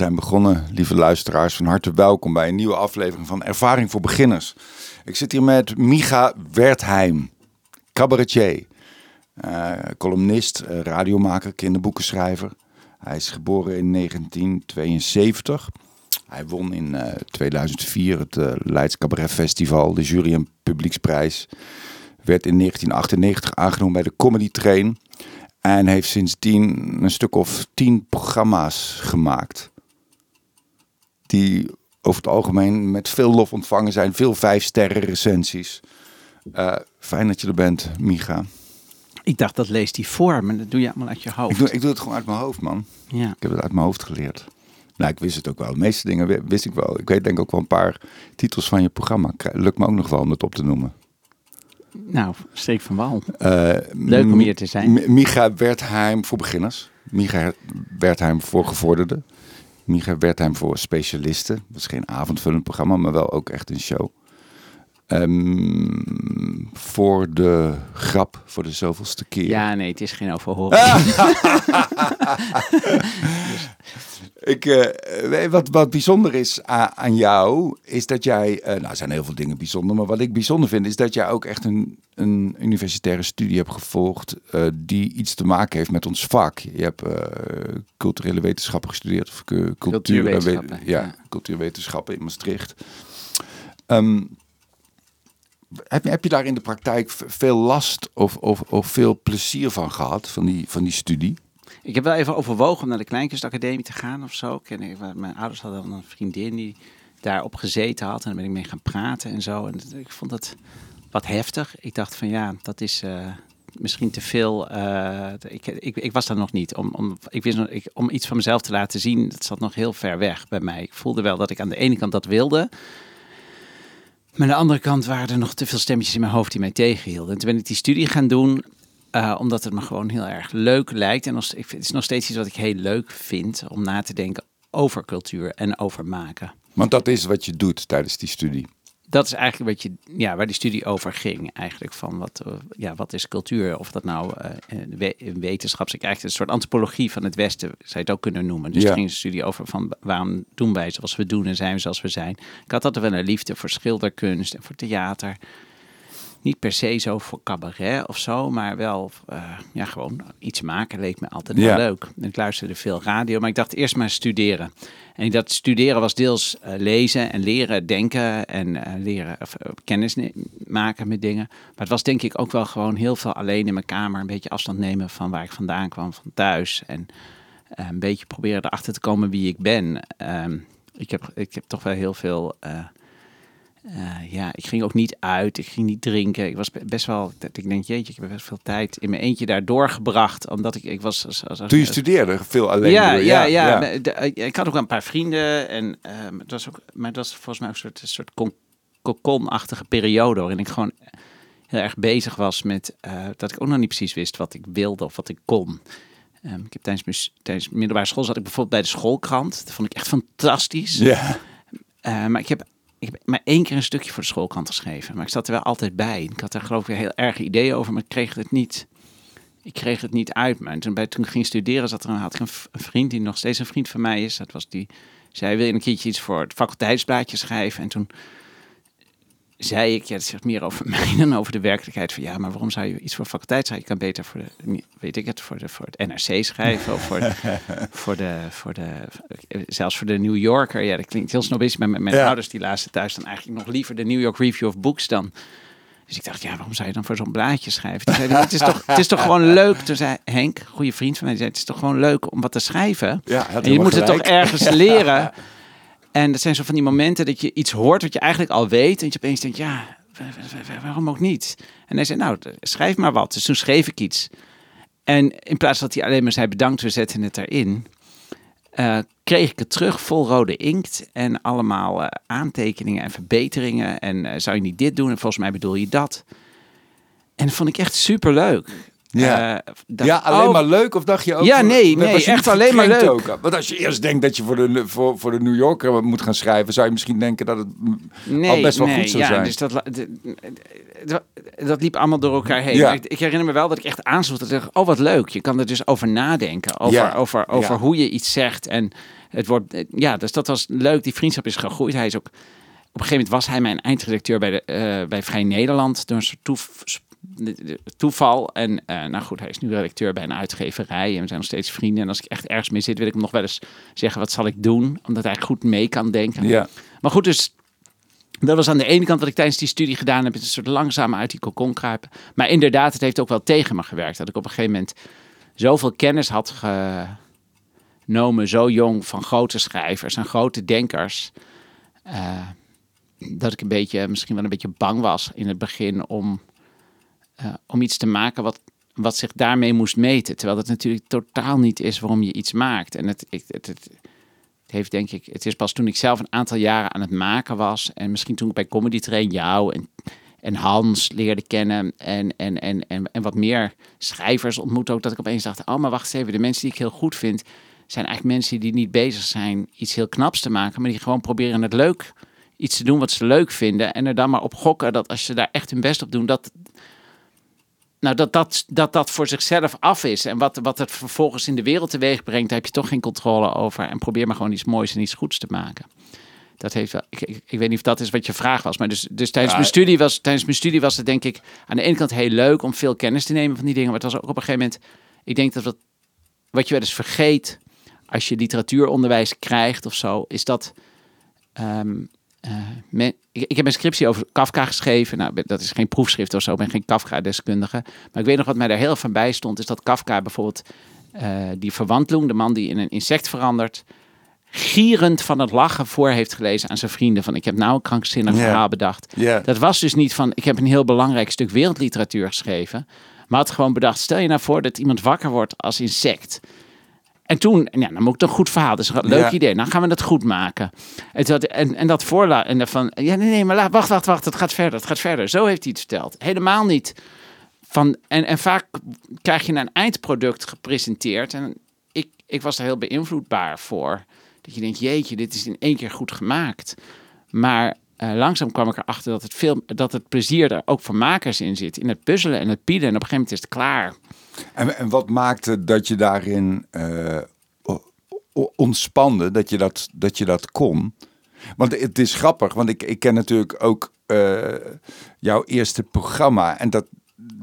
zijn begonnen, lieve luisteraars. Van harte welkom bij een nieuwe aflevering van Ervaring voor Beginners. Ik zit hier met Micha Wertheim, cabaretier, uh, columnist, uh, radiomaker, kinderboekenschrijver. Hij is geboren in 1972. Hij won in uh, 2004 het uh, Leids Cabaret Festival, de jury- en publieksprijs. Werd in 1998 aangenomen bij de Comedy Train. En heeft sindsdien een stuk of tien programma's gemaakt. Die over het algemeen met veel lof ontvangen zijn. Veel vijf sterren recensies. Uh, fijn dat je er bent, Micha. Ik dacht, dat leest hij voor, maar dat doe je allemaal uit je hoofd. Ik doe, ik doe het gewoon uit mijn hoofd, man. Ja. Ik heb het uit mijn hoofd geleerd. Nou, ik wist het ook wel. De meeste dingen wist ik wel. Ik weet denk ik ook wel een paar titels van je programma. Lukt me ook nog wel om het op te noemen. Nou, steek van wal. Uh, Leuk om hier te zijn. Micha Wertheim voor beginners. Micha Wertheim voor gevorderden. Micha Wertheim voor specialisten. Dat is geen avondvullend programma, maar wel ook echt een show. Um, voor de grap, voor de zoveelste keer. Ja, nee, het is geen overhoring. dus. Ik, uh, wat, wat bijzonder is aan, jou, is dat jij, uh, nou er zijn heel veel dingen bijzonder, maar wat ik bijzonder vind, is dat jij ook echt een, een universitaire studie hebt gevolgd uh, die iets te maken heeft met ons vak. Je hebt culturele wetenschappen gestudeerd, of cultuur, cultuurwetenschappen, ja, ja, cultuurwetenschappen in Maastricht. Um, heb, je, heb je daar in de praktijk veel last of, of, of veel plezier van gehad, van die, van die studie? Ik heb wel even overwogen om naar de Kleinkunstacademie te gaan of zo. Ik, mijn ouders hadden een vriendin die daarop gezeten had. En dan ben ik mee gaan praten en zo. En ik vond het wat heftig. Ik dacht van ja, dat is uh, misschien te veel. Uh, ik, ik, ik, was daar nog niet. Om, om, ik wist nog, ik, om iets van mezelf te laten zien, dat zat nog heel ver weg bij mij. Ik voelde wel dat ik aan de ene kant dat wilde. Maar aan de andere kant waren er nog te veel stemmetjes in mijn hoofd die mij tegenhielden. En toen ben ik die studie gaan doen. Uh, omdat het me gewoon heel erg leuk lijkt. En als, het is nog steeds iets wat ik heel leuk vind om na te denken over cultuur en over maken. Want dat is wat je doet tijdens die studie. Dat is eigenlijk wat je, ja, waar die studie over ging. Eigenlijk van wat, uh, ja, wat is cultuur? Of dat nou uh, wetenschaps, eigenlijk een soort antropologie van het Westen, zou je het ook kunnen noemen. Dus ja. ging een studie over van waarom doen wij zoals we doen en zijn we zoals we zijn. Ik had altijd wel een liefde voor schilderkunst en voor theater niet per se zo voor cabaret of zo, maar wel uh, ja, gewoon iets maken leek me altijd Ja. wel leuk. En ik luisterde veel radio, maar ik dacht eerst maar studeren. En ik dacht studeren was deels uh, lezen en leren denken en uh, leren of, kennis maken met dingen. Maar het was denk ik ook wel gewoon heel veel alleen in mijn kamer, een beetje afstand nemen van waar ik vandaan kwam, van thuis. En eh, een beetje proberen erachter te komen wie ik ben. Um, ik, heb, ik heb toch wel heel veel uh, ja, ik ging ook niet uit, ik ging niet drinken. Ik was best wel, ik denk, jeetje, ik heb best veel tijd in mijn eentje daar doorgebracht. Omdat ik, ik was... Als, als, Toen je studeerde, veel alleen ja, door, ja, ja, ja. De, ik had ook een paar vrienden. En, uh, het was ook, maar het was volgens mij ook een soort, een soort kokonachtige periode. Waarin ik gewoon heel erg bezig was met... Uh, dat ik ook nog niet precies wist wat ik wilde of wat ik kon. Um, ik heb tijdens, tijdens middelbare school zat ik bijvoorbeeld bij de schoolkrant. Dat vond ik echt fantastisch. Ja. Maar ik heb ik heb maar één keer een stukje voor de schoolkrant geschreven. Maar ik zat er wel altijd bij. Ik had er geloof ik heel erg ideeën over, maar ik kreeg het niet. Ik kreeg het niet uit. En toen, bij, toen ik ging studeren, zat er, had ik een, vriend die nog steeds een vriend van mij is. Dat was die. Zei: Wil een keertje iets voor het faculteitsblaadje schrijven? En toen zei ik, ja, dat zegt meer over mij dan over de werkelijkheid. Van ja, maar waarom zou je iets voor faculteit schrijven? Je kan beter voor de, weet ik het, voor, de, voor het NRC schrijven. of voor de, voor de, voor de, zelfs voor de New Yorker. Ja, dat klinkt heel snobistisch. Maar mijn, mijn ja. ouders die lazen thuis dan eigenlijk nog liever de New York Review of Books dan. Dus ik dacht, ja, waarom zou je dan voor zo'n blaadje schrijven? Toen zei hij, het, is toch, het is toch gewoon leuk. Toen zei Henk, goede vriend van mij, zei, het is toch gewoon leuk om wat te schrijven. Ja, en je moet het toch ergens leren. En dat zijn zo van die momenten dat je iets hoort wat je eigenlijk al weet. En je opeens denkt, ja, waarom ook niet? En hij zei, nou, schrijf maar wat. Dus toen schreef ik iets. En in plaats dat hij alleen maar zei, bedankt, we zetten het erin. Uh, kreeg ik het terug vol rode inkt en allemaal uh, aantekeningen en verbeteringen. En uh, zou je niet dit doen? En volgens mij bedoel je dat. En dat vond ik echt super leuk. Ja, uh, ja alleen oh, maar leuk of dacht je ook... Ja, nee, nee echt alleen maar leuk. Ook? Want als je eerst denkt dat je voor de, voor, voor de New Yorker moet gaan schrijven... zou je misschien denken dat het nee, al best wel nee, goed zou ja, zijn. Dus dat, dat, dat liep allemaal door elkaar heen. Ja. Ik, ik, herinner me wel dat ik echt aansloeg. Dat ik dacht, oh wat leuk, je kan er dus over nadenken. Over, ja. over, over hoe je iets zegt en... het wordt, eh, ja, dus dat was leuk. Die vriendschap is gegroeid. Hij is ook, op een gegeven moment was hij mijn eindredacteur bij, de, eh, bij Vrij Nederland. Door een soort toef- toeval. En eh, nou goed, hij is nu redacteur bij een uitgeverij. En we zijn nog steeds vrienden. En als ik echt ergens mee zit, wil ik hem nog wel eens zeggen, wat zal ik doen? Omdat hij goed mee kan denken. Ja. Maar goed, dus dat was aan de ene kant wat ik tijdens die studie gedaan heb. Is een soort langzaam uit die kokon kruipen. Maar inderdaad, het heeft ook wel tegen me gewerkt. Dat ik op een gegeven moment zoveel kennis had genomen, zo jong, van grote schrijvers en grote denkers. eh, dat ik een beetje, misschien wel een beetje bang was in het begin om, eh, om iets te maken wat, wat zich daarmee moest meten. Terwijl dat natuurlijk totaal niet is waarom je iets maakt. En het, het, het, het heeft denk ik, het is pas toen ik zelf een aantal jaren aan het maken was. En misschien toen ik bij Comedy Train jou en, en Hans leerde kennen. En, en, en, en, en wat meer schrijvers ontmoette ook. Dat ik opeens dacht, oh maar wacht even. De mensen die ik heel goed vind, zijn eigenlijk mensen die niet bezig zijn iets heel knaps te maken. Maar die gewoon proberen het leuk, iets te doen wat ze leuk vinden. En er dan maar op gokken dat als ze daar echt hun best op doen, dat, nou, dat, dat, dat dat voor zichzelf af is. En wat, wat het vervolgens in de wereld teweeg brengt, daar heb je toch geen controle over. En probeer maar gewoon iets moois en iets goeds te maken. Dat heeft wel, ik, ik, ik weet niet of dat is wat je vraag was. Maar dus, dus tijdens, Ja. mijn studie was, tijdens mijn studie was het denk ik aan de ene kant heel leuk om veel kennis te nemen van die dingen. Maar het was ook op een gegeven moment, ik denk dat wat, wat je wel eens vergeet als je literatuuronderwijs krijgt of zo, is dat. ehm, eh, men- ik, ik heb een scriptie over Kafka geschreven. Nou, dat is geen proefschrift of zo, ik ben geen Kafka-deskundige. Maar ik weet nog wat mij daar heel van bij stond, is dat Kafka bijvoorbeeld eh, die verwantloeng, de man die in een insect verandert, gierend van het lachen voor heeft gelezen aan zijn vrienden. Van ik heb nou een krankzinnig verhaal bedacht. Dat was dus niet van, ik heb een heel belangrijk stuk wereldliteratuur geschreven. Maar had gewoon bedacht, stel je nou voor dat iemand wakker wordt als insect. En toen, ja, dan moet ik een goed verhaal. Dus een leuk Ja. idee. Dan gaan we dat goed maken. En, dat, en, en dat voorla en van, ja, nee, nee, maar laat, wacht, wacht, wacht. Het gaat verder, het gaat verder. Zo heeft hij het verteld. Helemaal niet. Van, en, en vaak krijg je een eindproduct gepresenteerd. En ik, ik was er heel beïnvloedbaar voor. Dat je denkt, jeetje, dit is in één keer goed gemaakt. Maar eh, langzaam kwam ik erachter dat het, veel, dat het plezier er ook voor makers in zit. In het puzzelen en het pielen. En op een gegeven moment is het klaar. En, en wat maakte dat je daarin o- ontspande, dat je dat, dat je dat kon? Want het is grappig, want ik, ik ken natuurlijk ook eh, jouw eerste programma. En dat,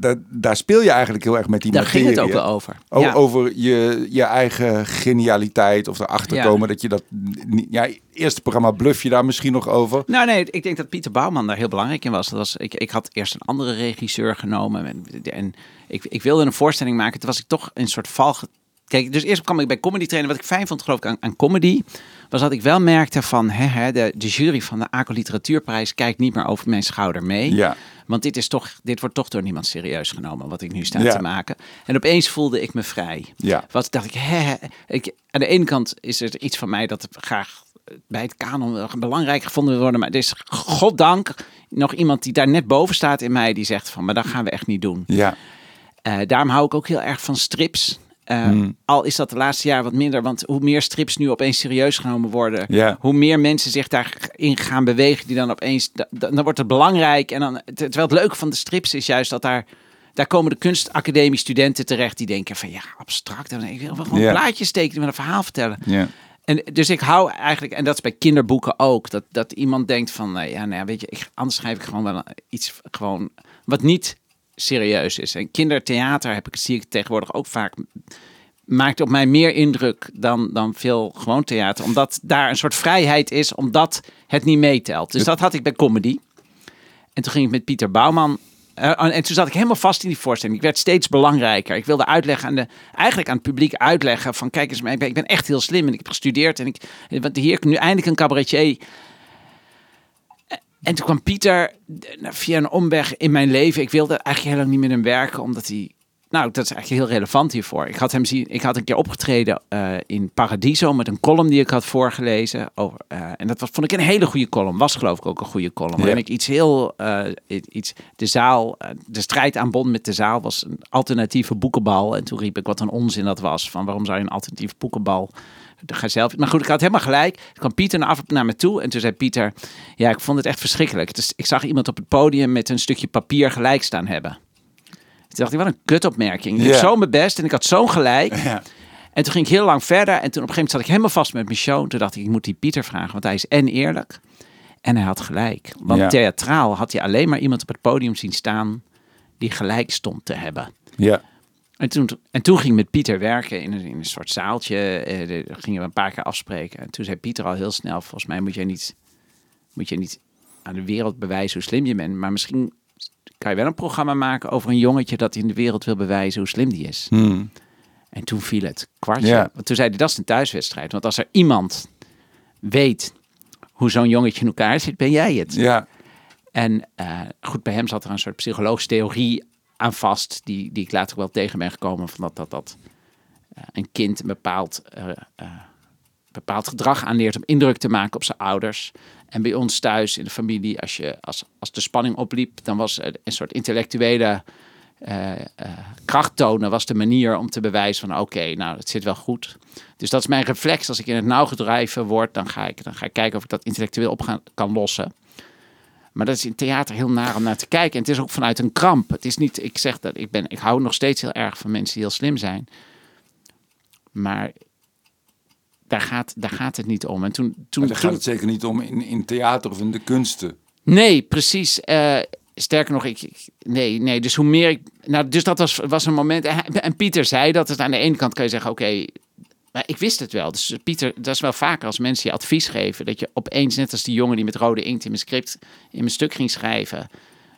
dat, daar speel je eigenlijk heel erg met die Daar materie. ging het ook wel over. O- Ja. Over je, je eigen genialiteit of erachter Ja. komen dat je dat niet... Ja, eerste programma bluff je daar misschien nog over. Nou nee, ik denk dat Pieter Bouwman daar heel belangrijk in was. Dat was ik, ik had eerst een andere regisseur genomen en, en ik, ik wilde een voorstelling maken. Toen was ik toch een soort val. Kijk, dus eerst kwam ik bij comedy trainen. Wat ik fijn vond, geloof ik, aan, aan comedy, was dat ik wel merkte van hè, hè, de, de jury van de ACO Literatuurprijs kijkt niet meer over mijn schouder mee. Ja. Want dit, is toch, dit wordt toch door niemand serieus genomen, wat ik nu sta Ja. te maken. En opeens voelde ik me vrij. Ja. Wat dacht ik, hè, ik, aan de ene kant is er iets van mij dat graag bij het kanon belangrijk gevonden wil worden. Maar er is, goddank, nog iemand die daar net boven staat in mij, die zegt van, maar dat gaan we echt niet doen. Ja. Eh, daarom hou ik ook heel erg van strips. Eh, Al is dat de laatste jaar wat minder, want hoe meer strips nu opeens serieus genomen worden, hoe meer mensen zich daarin gaan bewegen, die dan opeens, da- da- dan wordt het belangrijk. En dan, terwijl het leuke van de strips is juist dat daar, daar komen de kunstacademie studenten terecht die denken van ja, abstract. En ik wil gewoon Ja. plaatjes tekenen met een verhaal vertellen. En dus ik hou eigenlijk, en dat is bij kinderboeken ook, dat, dat iemand denkt van, nou ja, nou ja, weet je, ik, anders schrijf ik gewoon wel iets gewoon wat niet serieus is. En kindertheater heb ik, zie ik tegenwoordig ook vaak, maakt op mij meer indruk dan, dan veel gewoon theater, omdat daar een soort vrijheid is, omdat het niet meetelt. Dus dat had ik bij comedy. En toen ging ik met Pieter Bouwman. eh, en toen zat ik helemaal vast in die voorstelling. Ik werd steeds belangrijker. Ik wilde uitleggen aan de, eigenlijk aan het publiek uitleggen van kijk eens, maar ik ben, ik ben echt heel slim en ik heb gestudeerd en ik, want hier heb ik nu eindelijk een cabaretier. En toen kwam Pieter eh, via een omweg in mijn leven. Ik wilde eigenlijk heel lang niet met hem werken, omdat hij. Nou, dat is eigenlijk heel relevant hiervoor. Ik had hem zien. Ik had een keer opgetreden eh, in Paradiso met een column die ik had voorgelezen. Over, eh, en dat was, vond ik een hele goede column. Was geloof ik ook een goede column. Ja. ik iets heel. eh, iets, de zaal. de strijd aanbond met de zaal was een alternatieve boekenbal. En toen riep ik wat een onzin dat was. Van waarom zou je een alternatieve boekenbal Ga zelf. Maar goed, ik had helemaal gelijk. Toen kwam Pieter naar, af, naar me toe en toen zei Pieter: Ja, ik vond het echt verschrikkelijk. Dus ik zag iemand op het podium met een stukje papier gelijk staan hebben. Toen dacht ik: Wat een kutopmerking. Ik deed Ja. zo mijn best en ik had zo'n gelijk. En toen ging ik heel lang verder. En toen op een gegeven moment zat ik helemaal vast met mijn show. Toen dacht ik, ik moet die Pieter vragen, want hij is en eerlijk. En hij had gelijk. Want theatraal had hij alleen maar iemand op het podium zien staan die gelijk stond te hebben. Ja. En toen, en toen ging ik met Pieter werken in een, in een soort zaaltje. De- daar gingen we een paar keer afspreken. En toen zei Pieter al heel snel: Volgens mij moet jij niet, moet je niet aan de wereld bewijzen hoe slim je bent. Maar misschien kan je wel een programma maken over een jongetje dat in de wereld wil bewijzen hoe slim die is. Hmm. En toen viel het kwartje. Ja. Want toen zei hij: Dat is een thuiswedstrijd. Want als er iemand weet hoe zo'n jongetje in elkaar zit, ben jij het. Ja. En eh, goed, bij hem zat er een soort psychologische theorie aan vast, die, die ik later wel tegen ben gekomen, van dat, dat, dat eh, een kind een bepaald, eh, bepaald gedrag aanleert om indruk te maken op zijn ouders. En bij ons thuis in de familie, als, je, als, als de spanning opliep, dan was een soort intellectuele eh, kracht tonen, was de manier om te bewijzen van oké, nou, het zit wel goed. Dus dat is mijn reflex. Als ik in het nauw gedreven word, dan ga ik, dan ga ik kijken of ik dat intellectueel op kan lossen. Maar dat is in theater heel naar om naar te kijken. En het is ook vanuit een kramp. Het is niet, ik zeg dat ik ben, ik hou nog steeds heel erg van mensen die heel slim zijn. Maar daar gaat, daar gaat het niet om. En toen, toen, Maar daar toen gaat het zeker niet om in, in theater of in de kunsten. Nee, precies. Eh, sterker nog, ik, ik- nee, nee. Dus hoe meer ik. Nou, dus dat was, was een moment. En, Pieter zei dat. Het aan de ene kant kan je zeggen: oké. Maar ik wist het wel. Dus Pieter, dat is wel vaker als mensen je advies geven. Dat je opeens, net als die jongen die met rode inkt in mijn script. in mijn stuk ging schrijven.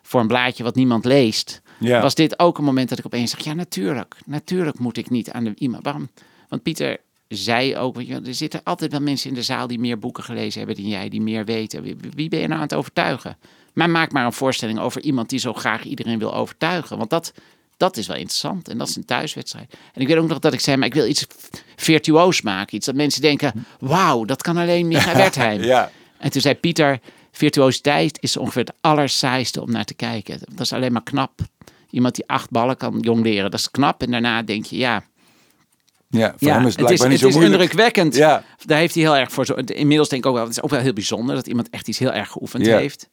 voor een blaadje wat niemand leest. Ja. Was dit ook een moment dat ik opeens zeg: ja, natuurlijk. Natuurlijk moet ik niet aan de iemand. Waarom? Want Pieter zei ook: er zitten altijd wel mensen in de zaal die meer boeken gelezen hebben dan jij, die meer weten. Wie, wie ben je nou aan het overtuigen? Maar maak maar een voorstelling over iemand die zo graag iedereen wil overtuigen. Want dat, dat is wel interessant en dat is een thuiswedstrijd. En ik weet ook nog dat ik zei: maar ik wil iets virtuoos maken. Iets dat mensen denken: wauw, dat kan alleen Micha Wertheim. Ja. En toen zei Pieter, virtuositeit is ongeveer het allersaaiste om naar te kijken. Dat is alleen maar knap. Iemand die acht ballen kan jong leren, dat is knap. En daarna denk je, ja, Ja, voor ja hem is het het is, het niet zo is moeilijk. indrukwekkend. Ja. Daar heeft hij heel erg voor. Zo, inmiddels denk ik ook wel, het is ook wel heel bijzonder dat iemand echt iets heel erg geoefend Ja. heeft.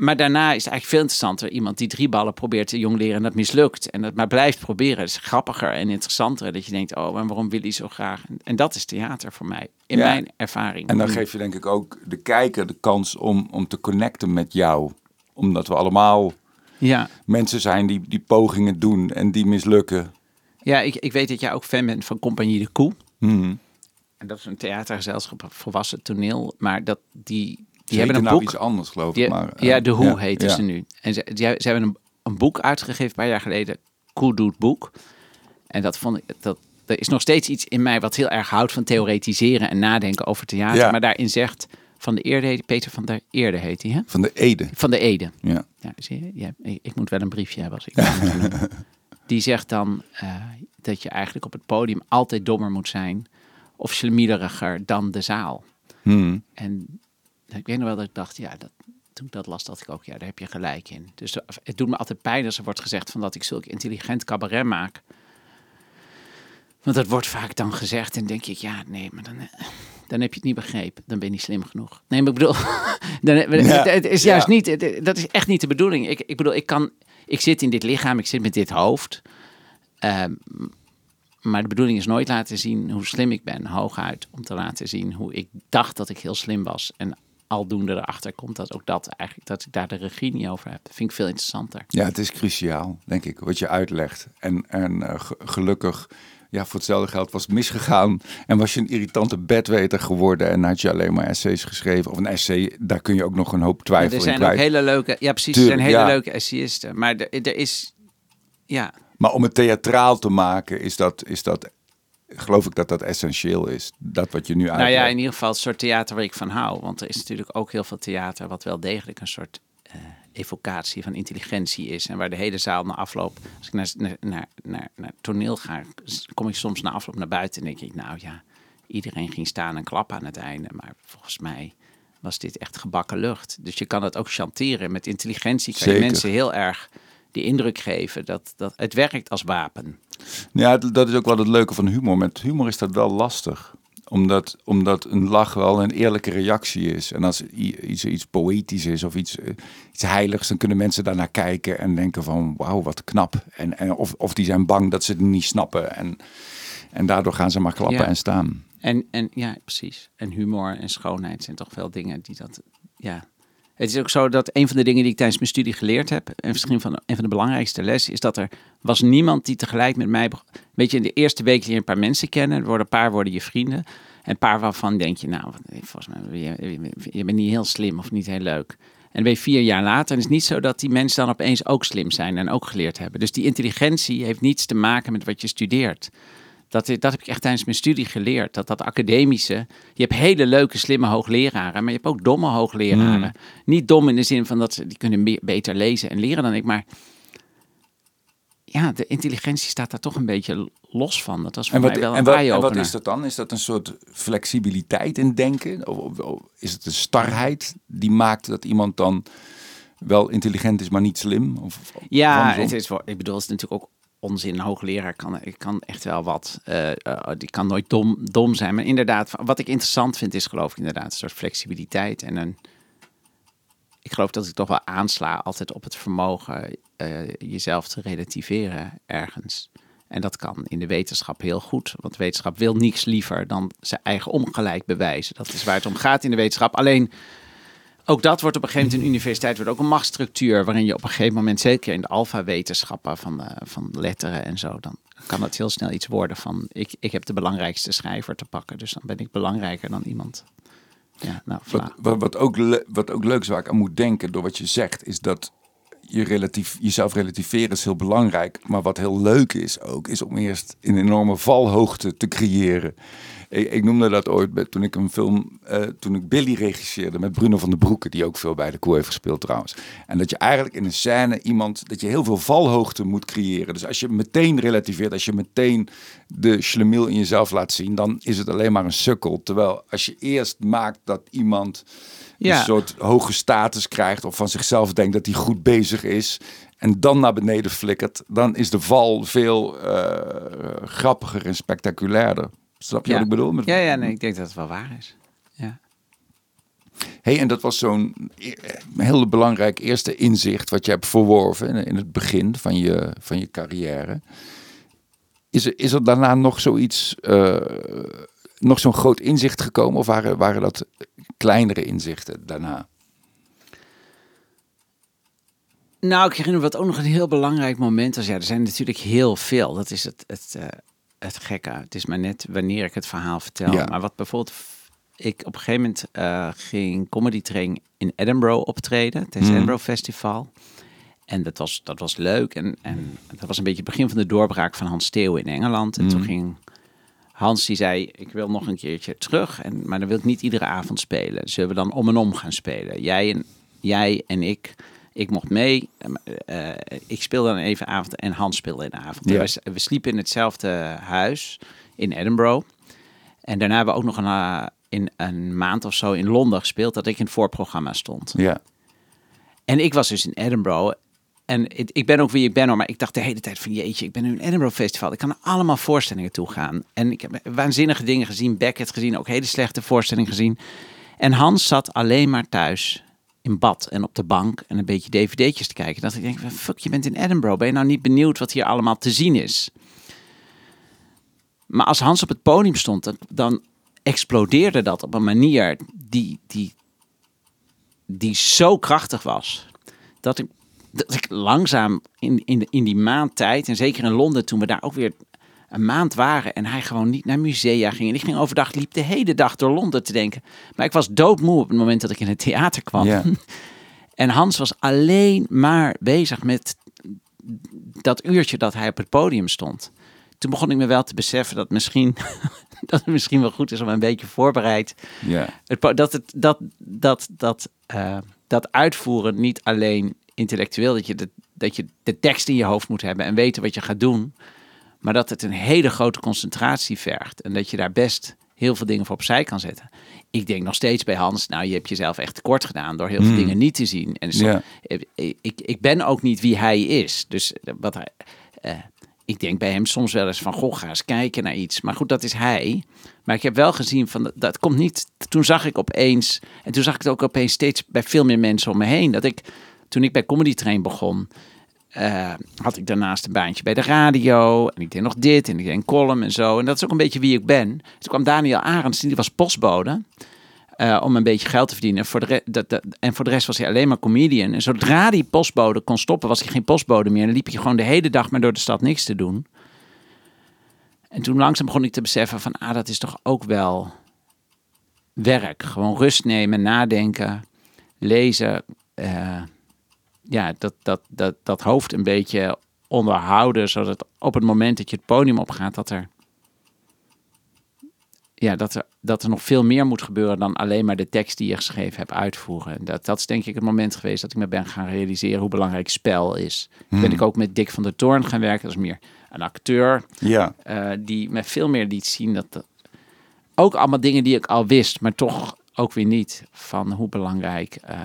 Maar daarna is het eigenlijk veel interessanter. Iemand die drie ballen probeert te jong leren en dat mislukt. En dat maar blijft proberen. Het is grappiger en interessanter. Dat je denkt, oh, en waarom wil hij zo graag? En, dat is theater voor mij, in Ja. mijn ervaring. En dan geef je denk ik ook de kijker de kans om, om te connecten met jou. Omdat we allemaal Ja. mensen zijn die, die pogingen doen en die mislukken. Ja, ik, ik weet dat jij ook fan bent van Compagnie de Koe. Hmm. En dat is een theatergezelschap, volwassen toneel. Maar dat, die, die hebben een nou boek. iets anders geloof Die- ik. Maar, eh, ja, de Hoe ja, heet ja. ze nu. En ze, die, ze hebben een, een boek uitgegeven een paar jaar geleden. Koe doet boek. En dat vond ik, dat, er is nog steeds iets in mij wat heel erg houdt van theoretiseren en nadenken over theater. Ja. Maar daarin zegt van de Eerde, Peter van der Eerde heet hij, hè? Van de Ede. Van de Ede. Ja. Ja, zie je? Ja, ik moet wel een briefje hebben als ik. Die zegt dan eh, dat je eigenlijk op het podium altijd dommer moet zijn of slemiederiger dan de zaal. Hmm. En ik weet nog wel dat ik dacht, ja, dat, toen ik dat las, dacht ik ook, ja, daar heb je gelijk in. Dus eh, het doet me altijd pijn als er wordt gezegd van dat ik zulk intelligent cabaret maak. Want dat wordt vaak dan gezegd en denk ik, ja, nee, maar dan, eh, dan heb je het niet begrepen. Dan ben je niet slim genoeg. Nee, maar ik bedoel, dan, Ja, het, is juist ja. niet, het- dat is echt niet de bedoeling. Ik, ik bedoel, ik kan, ik zit in dit lichaam, ik zit met dit hoofd. Ehm, maar de bedoeling is nooit laten zien hoe slim ik ben, hooguit om te laten zien hoe ik dacht dat ik heel slim was. En aldoende erachter komt dat ook dat eigenlijk, dat ik daar de regie niet over heb. Dat vind ik veel interessanter. ja, het is cruciaal, denk ik, wat je uitlegt. En, en eh, ge- gelukkig, ja, voor hetzelfde geld was het misgegaan. En was je een irritante bedweter geworden en had je alleen maar essays geschreven. Of een essay, daar kun je ook nog een hoop Ja, twijfel er in zijn ook hele leuke, ja precies, er zijn hele ja. leuke essayisten. Maar er, er is, ja, Maar om het theatraal te maken, is dat, is dat, geloof ik dat dat essentieel is. Dat wat je nu uitlegt. nou ja, in ieder geval het soort theater waar ik van hou. Want er is natuurlijk ook heel veel theater wat wel degelijk een soort eh, evocatie van intelligentie is. En waar de hele zaal na afloop, als ik naar, naar, naar, naar, naar toneel ga, kom ik soms na afloop naar buiten en denk ik, nou ja, iedereen ging staan en klappen aan het einde. Maar volgens mij was dit echt gebakken lucht. Dus je kan het ook chanteren. Met intelligentie kan je Zeker. mensen heel erg die indruk geven dat, dat het werkt als wapen. Ja, dat is ook wel het leuke van humor. Met humor is dat wel lastig. Omdat, omdat een lach wel een eerlijke reactie is. En als iets, iets poëtisch is of iets, eh, iets heiligs, dan kunnen mensen daarnaar kijken en denken van wauw, wat knap. En, en of, of die zijn bang dat ze het niet snappen. En, En daardoor gaan ze maar klappen Ja. en staan. En, en ja, precies. En humor en schoonheid zijn toch wel dingen die dat. Ja. Het is ook zo dat een van de dingen die ik tijdens mijn studie geleerd heb, en misschien van een van de belangrijkste lessen, is dat er was niemand die tegelijk met mij. Weet je, in de eerste week leer je een paar mensen kennen, worden een paar worden je vrienden. En een paar waarvan denk je, nou, volgens mij, je, je- bent niet heel slim of niet heel leuk. En je vier jaar later. En het is niet zo dat die mensen dan opeens ook slim zijn en ook geleerd hebben. Dus die intelligentie heeft niets te maken met wat je studeert. Dat, dat heb ik echt tijdens mijn studie geleerd. Dat dat academische. Je hebt hele leuke, slimme hoogleraren. Maar je hebt ook domme hoogleraren. Niet dom in de zin van dat ze die kunnen meer, beter lezen en leren dan ik. Maar ja, de intelligentie staat daar toch een beetje los van. Dat was voor En wat, mij wel en, wat, en wat is dat dan? Is dat een soort flexibiliteit in denken? Of, of- of is het een starheid die maakt dat iemand dan wel intelligent is, maar niet slim? Of, Ja, het is, ik bedoel, het is natuurlijk ook onzin. Hoogleraar kan, kan echt wel wat. eh, eh, die kan nooit dom, dom zijn. Maar inderdaad, wat ik interessant vind, is geloof ik inderdaad een soort flexibiliteit. En een, ik geloof dat ik toch wel aansla altijd op het vermogen eh, jezelf te relativeren ergens. En dat kan in de wetenschap heel goed. Want wetenschap wil niks liever dan zijn eigen ongelijk bewijzen. Dat is waar het om gaat in de wetenschap. Alleen ook dat wordt op een gegeven moment in de universiteit wordt ook een machtsstructuur waarin je op een gegeven moment, zeker in de alfa-wetenschappen van, de, van letteren en zo, dan kan het heel snel iets worden van ik, ik heb de belangrijkste schrijver te pakken, dus dan ben ik belangrijker dan iemand. Ja, nou, Wat, wat, wat, ook le- wat ook leuk is waar ik aan moet denken door wat je zegt, is dat je relatief, jezelf relativeren is heel belangrijk. Maar wat heel leuk is ook, is om eerst een enorme valhoogte te creëren. Ik, ik noemde dat ooit bij- toen ik een film, eh, toen ik Billy regisseerde met Bruno van den Broeke, die ook veel bij de koe heeft gespeeld trouwens. En dat je eigenlijk in een scène iemand, dat je heel veel valhoogte moet creëren. Dus als je meteen relativeert, als je meteen de schlemiel in jezelf laat zien, dan is het alleen maar een sukkel. Terwijl als je eerst maakt dat iemand Ja. een soort hoge status krijgt of van zichzelf denkt dat hij goed bezig is en dan naar beneden flikkert, dan is de val veel eh, grappiger en spectaculairder. Snap je Ja. wat ik bedoel? Met- Ja, ja, nee, ik denk dat het wel waar is. Ja. Hey, en dat was zo'n e- heel belangrijk eerste inzicht wat je hebt verworven in, in het begin van je, van je carrière. Is er, is er daarna nog zoiets, eh, nog zo'n groot inzicht gekomen of waren, waren dat kleinere inzichten daarna? Nou, ik herinner me wat ook nog een heel belangrijk moment was. Ja, er zijn natuurlijk heel veel. Dat is het, het, eh, het gekke. Het is maar net wanneer ik het verhaal vertel. Ja. Maar wat bijvoorbeeld... Ik op een gegeven moment eh, ging comedy training in Edinburgh optreden. Het Mhm. Edinburgh Festival. En dat was, dat was leuk. En, en dat was een beetje het begin van de doorbraak van Hans Steeuw in Engeland. En toen Mhm. ging Hans, die zei, ik wil nog een keertje terug. En, maar dan wil ik niet iedere avond spelen. Zullen we dan om en om gaan spelen? Jij en, jij en ik. Ik mocht mee. Eh, eh, ik speelde dan even avond en Hans speelde in de avond. Ja. We, we sliepen in hetzelfde huis in Edinburgh. En daarna hebben we ook nog een, eh, in een maand of zo in Londen gespeeld... dat ik in het voorprogramma stond. Ja. En ik was dus in Edinburgh. En het- ik ben ook wie ik ben hoor, maar ik dacht de hele tijd van jeetje, ik ben nu in Edinburgh Festival. Ik kan naar allemaal voorstellingen toe gaan. En ik heb waanzinnige dingen gezien, Beckett gezien, ook hele slechte voorstellingen gezien. En Hans zat alleen maar thuis in bad en op de bank en een beetje dvd'tjes te kijken. Dat ik denk, fuck, je bent in Edinburgh. Ben je nou niet benieuwd wat hier allemaal te zien is? Maar als Hans op het podium stond, dan, explodeerde dat op een manier die, die, die zo krachtig was. Dat ik, dat ik langzaam in, in, in die maand tijd, en zeker in Londen toen we daar ook weer een maand waren en hij gewoon niet naar musea ging. En ik ging overdag, liep de hele dag door Londen te denken. Maar ik was doodmoe op het moment dat ik in het theater kwam. En Hans was alleen maar bezig met dat uurtje dat hij op het podium stond. Toen begon ik me wel te beseffen dat misschien, dat het misschien wel goed is om een beetje voorbereid Ja. het, dat, het, dat, dat, dat, eh, dat uitvoeren niet alleen intellectueel, dat je, de, dat je de tekst in je hoofd moet hebben en weten wat je gaat doen, maar dat het een hele grote concentratie vergt en dat je daar best heel veel dingen voor opzij kan zetten. Ik denk nog steeds bij Hans, nou je hebt jezelf echt tekort gedaan door heel veel dingen niet te zien. En zo- Ja. ik, ik, ben ook niet wie hij is. Dus wat hij, eh, ik denk bij hem soms wel eens van, goh, ga eens kijken naar iets. Maar goed, dat is hij. Maar ik heb wel gezien van, dat, dat komt niet. Toen zag ik opeens, en toen zag ik het ook opeens steeds bij veel meer mensen om me heen. Dat ik, toen ik bij Comedy Train begon, eh, had ik daarnaast een baantje bij de radio. En ik deed nog dit en ik deed een column en zo. En dat is ook een beetje wie ik ben. Toen kwam Daniel Arends, die was postbode. eh, om een beetje geld te verdienen. Voor de dat, en voor de rest was hij alleen maar comedian. En zodra die postbode kon stoppen, was hij geen postbode meer. En liep je gewoon de hele dag maar door de stad niks te doen. En toen langzaam begon ik te beseffen van, ah, dat is toch ook wel werk. Gewoon rust nemen, nadenken, lezen. eh, ja, dat, dat, dat, dat hoofd een beetje onderhouden, zodat op het moment dat je het podium opgaat, dat er, ja, dat er, dat er nog veel meer moet gebeuren dan alleen maar de tekst die je geschreven hebt uitvoeren. En Dat, dat is denk ik het moment geweest dat ik me ben gaan realiseren hoe belangrijk spel is. Ben ik ook met Dick van der Toorn gaan werken, dat is meer een acteur Ja, eh, die me veel meer liet zien dat, dat ook allemaal dingen die ik al wist, maar toch ook weer niet van hoe belangrijk eh,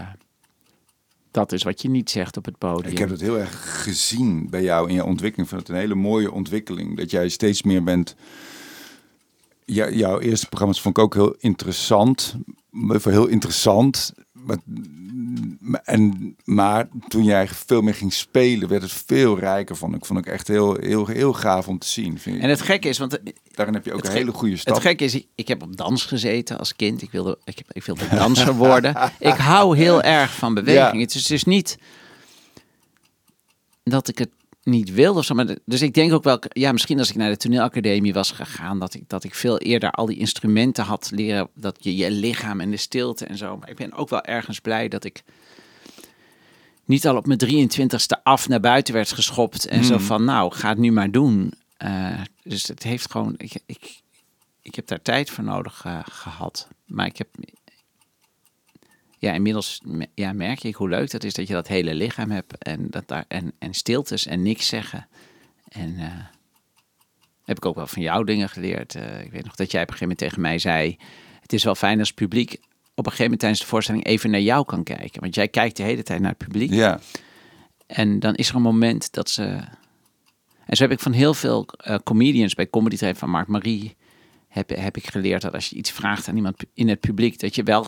dat is wat je niet zegt op het podium. ik heb het heel erg gezien bij jou in je ontwikkeling. Ik vind het een hele mooie ontwikkeling. Dat jij steeds meer bent... Ja, jouw eerste programma's vond ik ook heel interessant. Voor heel interessant. Maar, en, maar toen jij veel meer ging spelen, werd het veel rijker. Vond ik, vond ik echt heel, heel, heel gaaf om te zien. Vind. En het gekke is, want Daarin heb je ook een gek- hele goede stap. het gekke is, ik, ik heb op dans gezeten als kind. Ik wilde, ik, ik wilde danser worden. ik hou heel erg van beweging. Ja. Het is dus niet dat ik het niet wilde of zo. Maar de- dus ik denk ook wel, ja, misschien als ik naar de toneelacademie was gegaan, dat ik, dat ik veel eerder al die instrumenten had leren, dat je je lichaam en de stilte en zo. Maar ik ben ook wel ergens blij dat ik niet al op mijn 23ste af naar buiten werd geschopt en zo van, nou, ga het nu maar doen. Eh, dus het heeft gewoon, ik, ik, ik heb daar tijd voor nodig eh, gehad. Maar ik heb, ja, inmiddels ja, merk ik hoe leuk dat is dat je dat hele lichaam hebt en, dat daar, en, en stiltes en niks zeggen. En eh, heb ik ook wel van jou dingen geleerd. Eh, ik weet nog dat jij op een gegeven moment tegen mij zei, het is wel fijn als het publiek op een gegeven moment tijdens de voorstelling even naar jou kan kijken. Want jij kijkt de hele tijd naar het publiek. Ja, En dan is er een moment dat ze. En zo heb ik van heel veel eh, comedians bij Comedy Train van Mark Marie. Heb, heb ik geleerd dat als je iets vraagt aan iemand in het publiek. dat je wel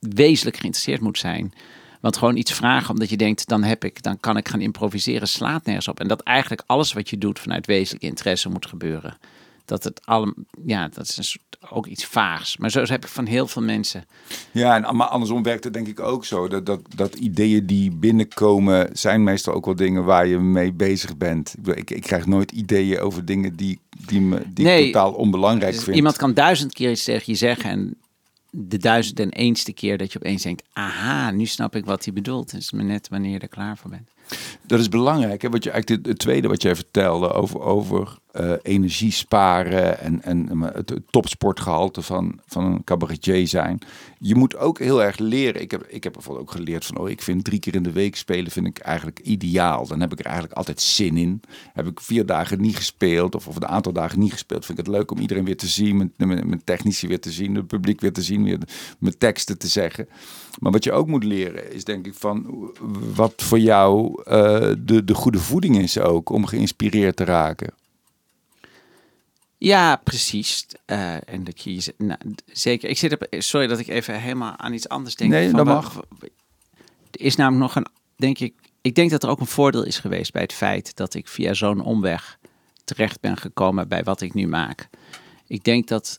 wezenlijk geïnteresseerd moet zijn. Want gewoon iets vragen omdat je denkt. dan heb ik, dan kan ik gaan improviseren. slaat nergens op. En dat eigenlijk alles wat je doet vanuit wezenlijke interesse moet gebeuren. Dat het allemaal. Ja, dat is een soort, ook iets vaags. Maar zo heb ik van heel veel mensen. Ja, en maar andersom werkt het denk ik ook zo. Dat, dat, dat ideeën die binnenkomen zijn meestal ook wel dingen waar je mee bezig bent. Ik, ik, ik krijg nooit ideeën over dingen die, die, me, die Nee, ik totaal onbelangrijk Dus vind. iemand kan duizend keer iets tegen je zeggen en de duizend en eenste keer dat je opeens denkt, aha, nu snap ik wat hij bedoelt. Is maar net wanneer je er klaar voor bent. Dat is belangrijk. Hè? Wat je, eigenlijk het tweede wat jij vertelde over, over eh, energie sparen en, en het, het topsportgehalte van, van een cabaretier zijn. Je moet ook heel erg leren. Ik heb, ik heb bijvoorbeeld ook geleerd van, oh, ik vind drie keer in de week spelen vind ik eigenlijk ideaal. Dan heb ik er eigenlijk altijd zin in. Heb ik vier dagen niet gespeeld of, of een aantal dagen niet gespeeld, vind ik het leuk om iedereen weer te zien, mijn, mijn, mijn technici weer te zien, het publiek weer te zien, weer mijn teksten te zeggen. Maar wat je ook moet leren is denk ik van wat voor jou eh, de, de goede voeding is ook om geïnspireerd te raken. Ja, precies. Eh, en dat je, je- nou, zeker. Ik zit op, sorry dat ik even helemaal aan iets anders denk. Nee, Van dat mag. Er is namelijk nog een, denk ik, ik denk dat er ook een voordeel is geweest bij het feit dat ik via zo'n omweg terecht ben gekomen bij wat ik nu maak. Ik denk dat,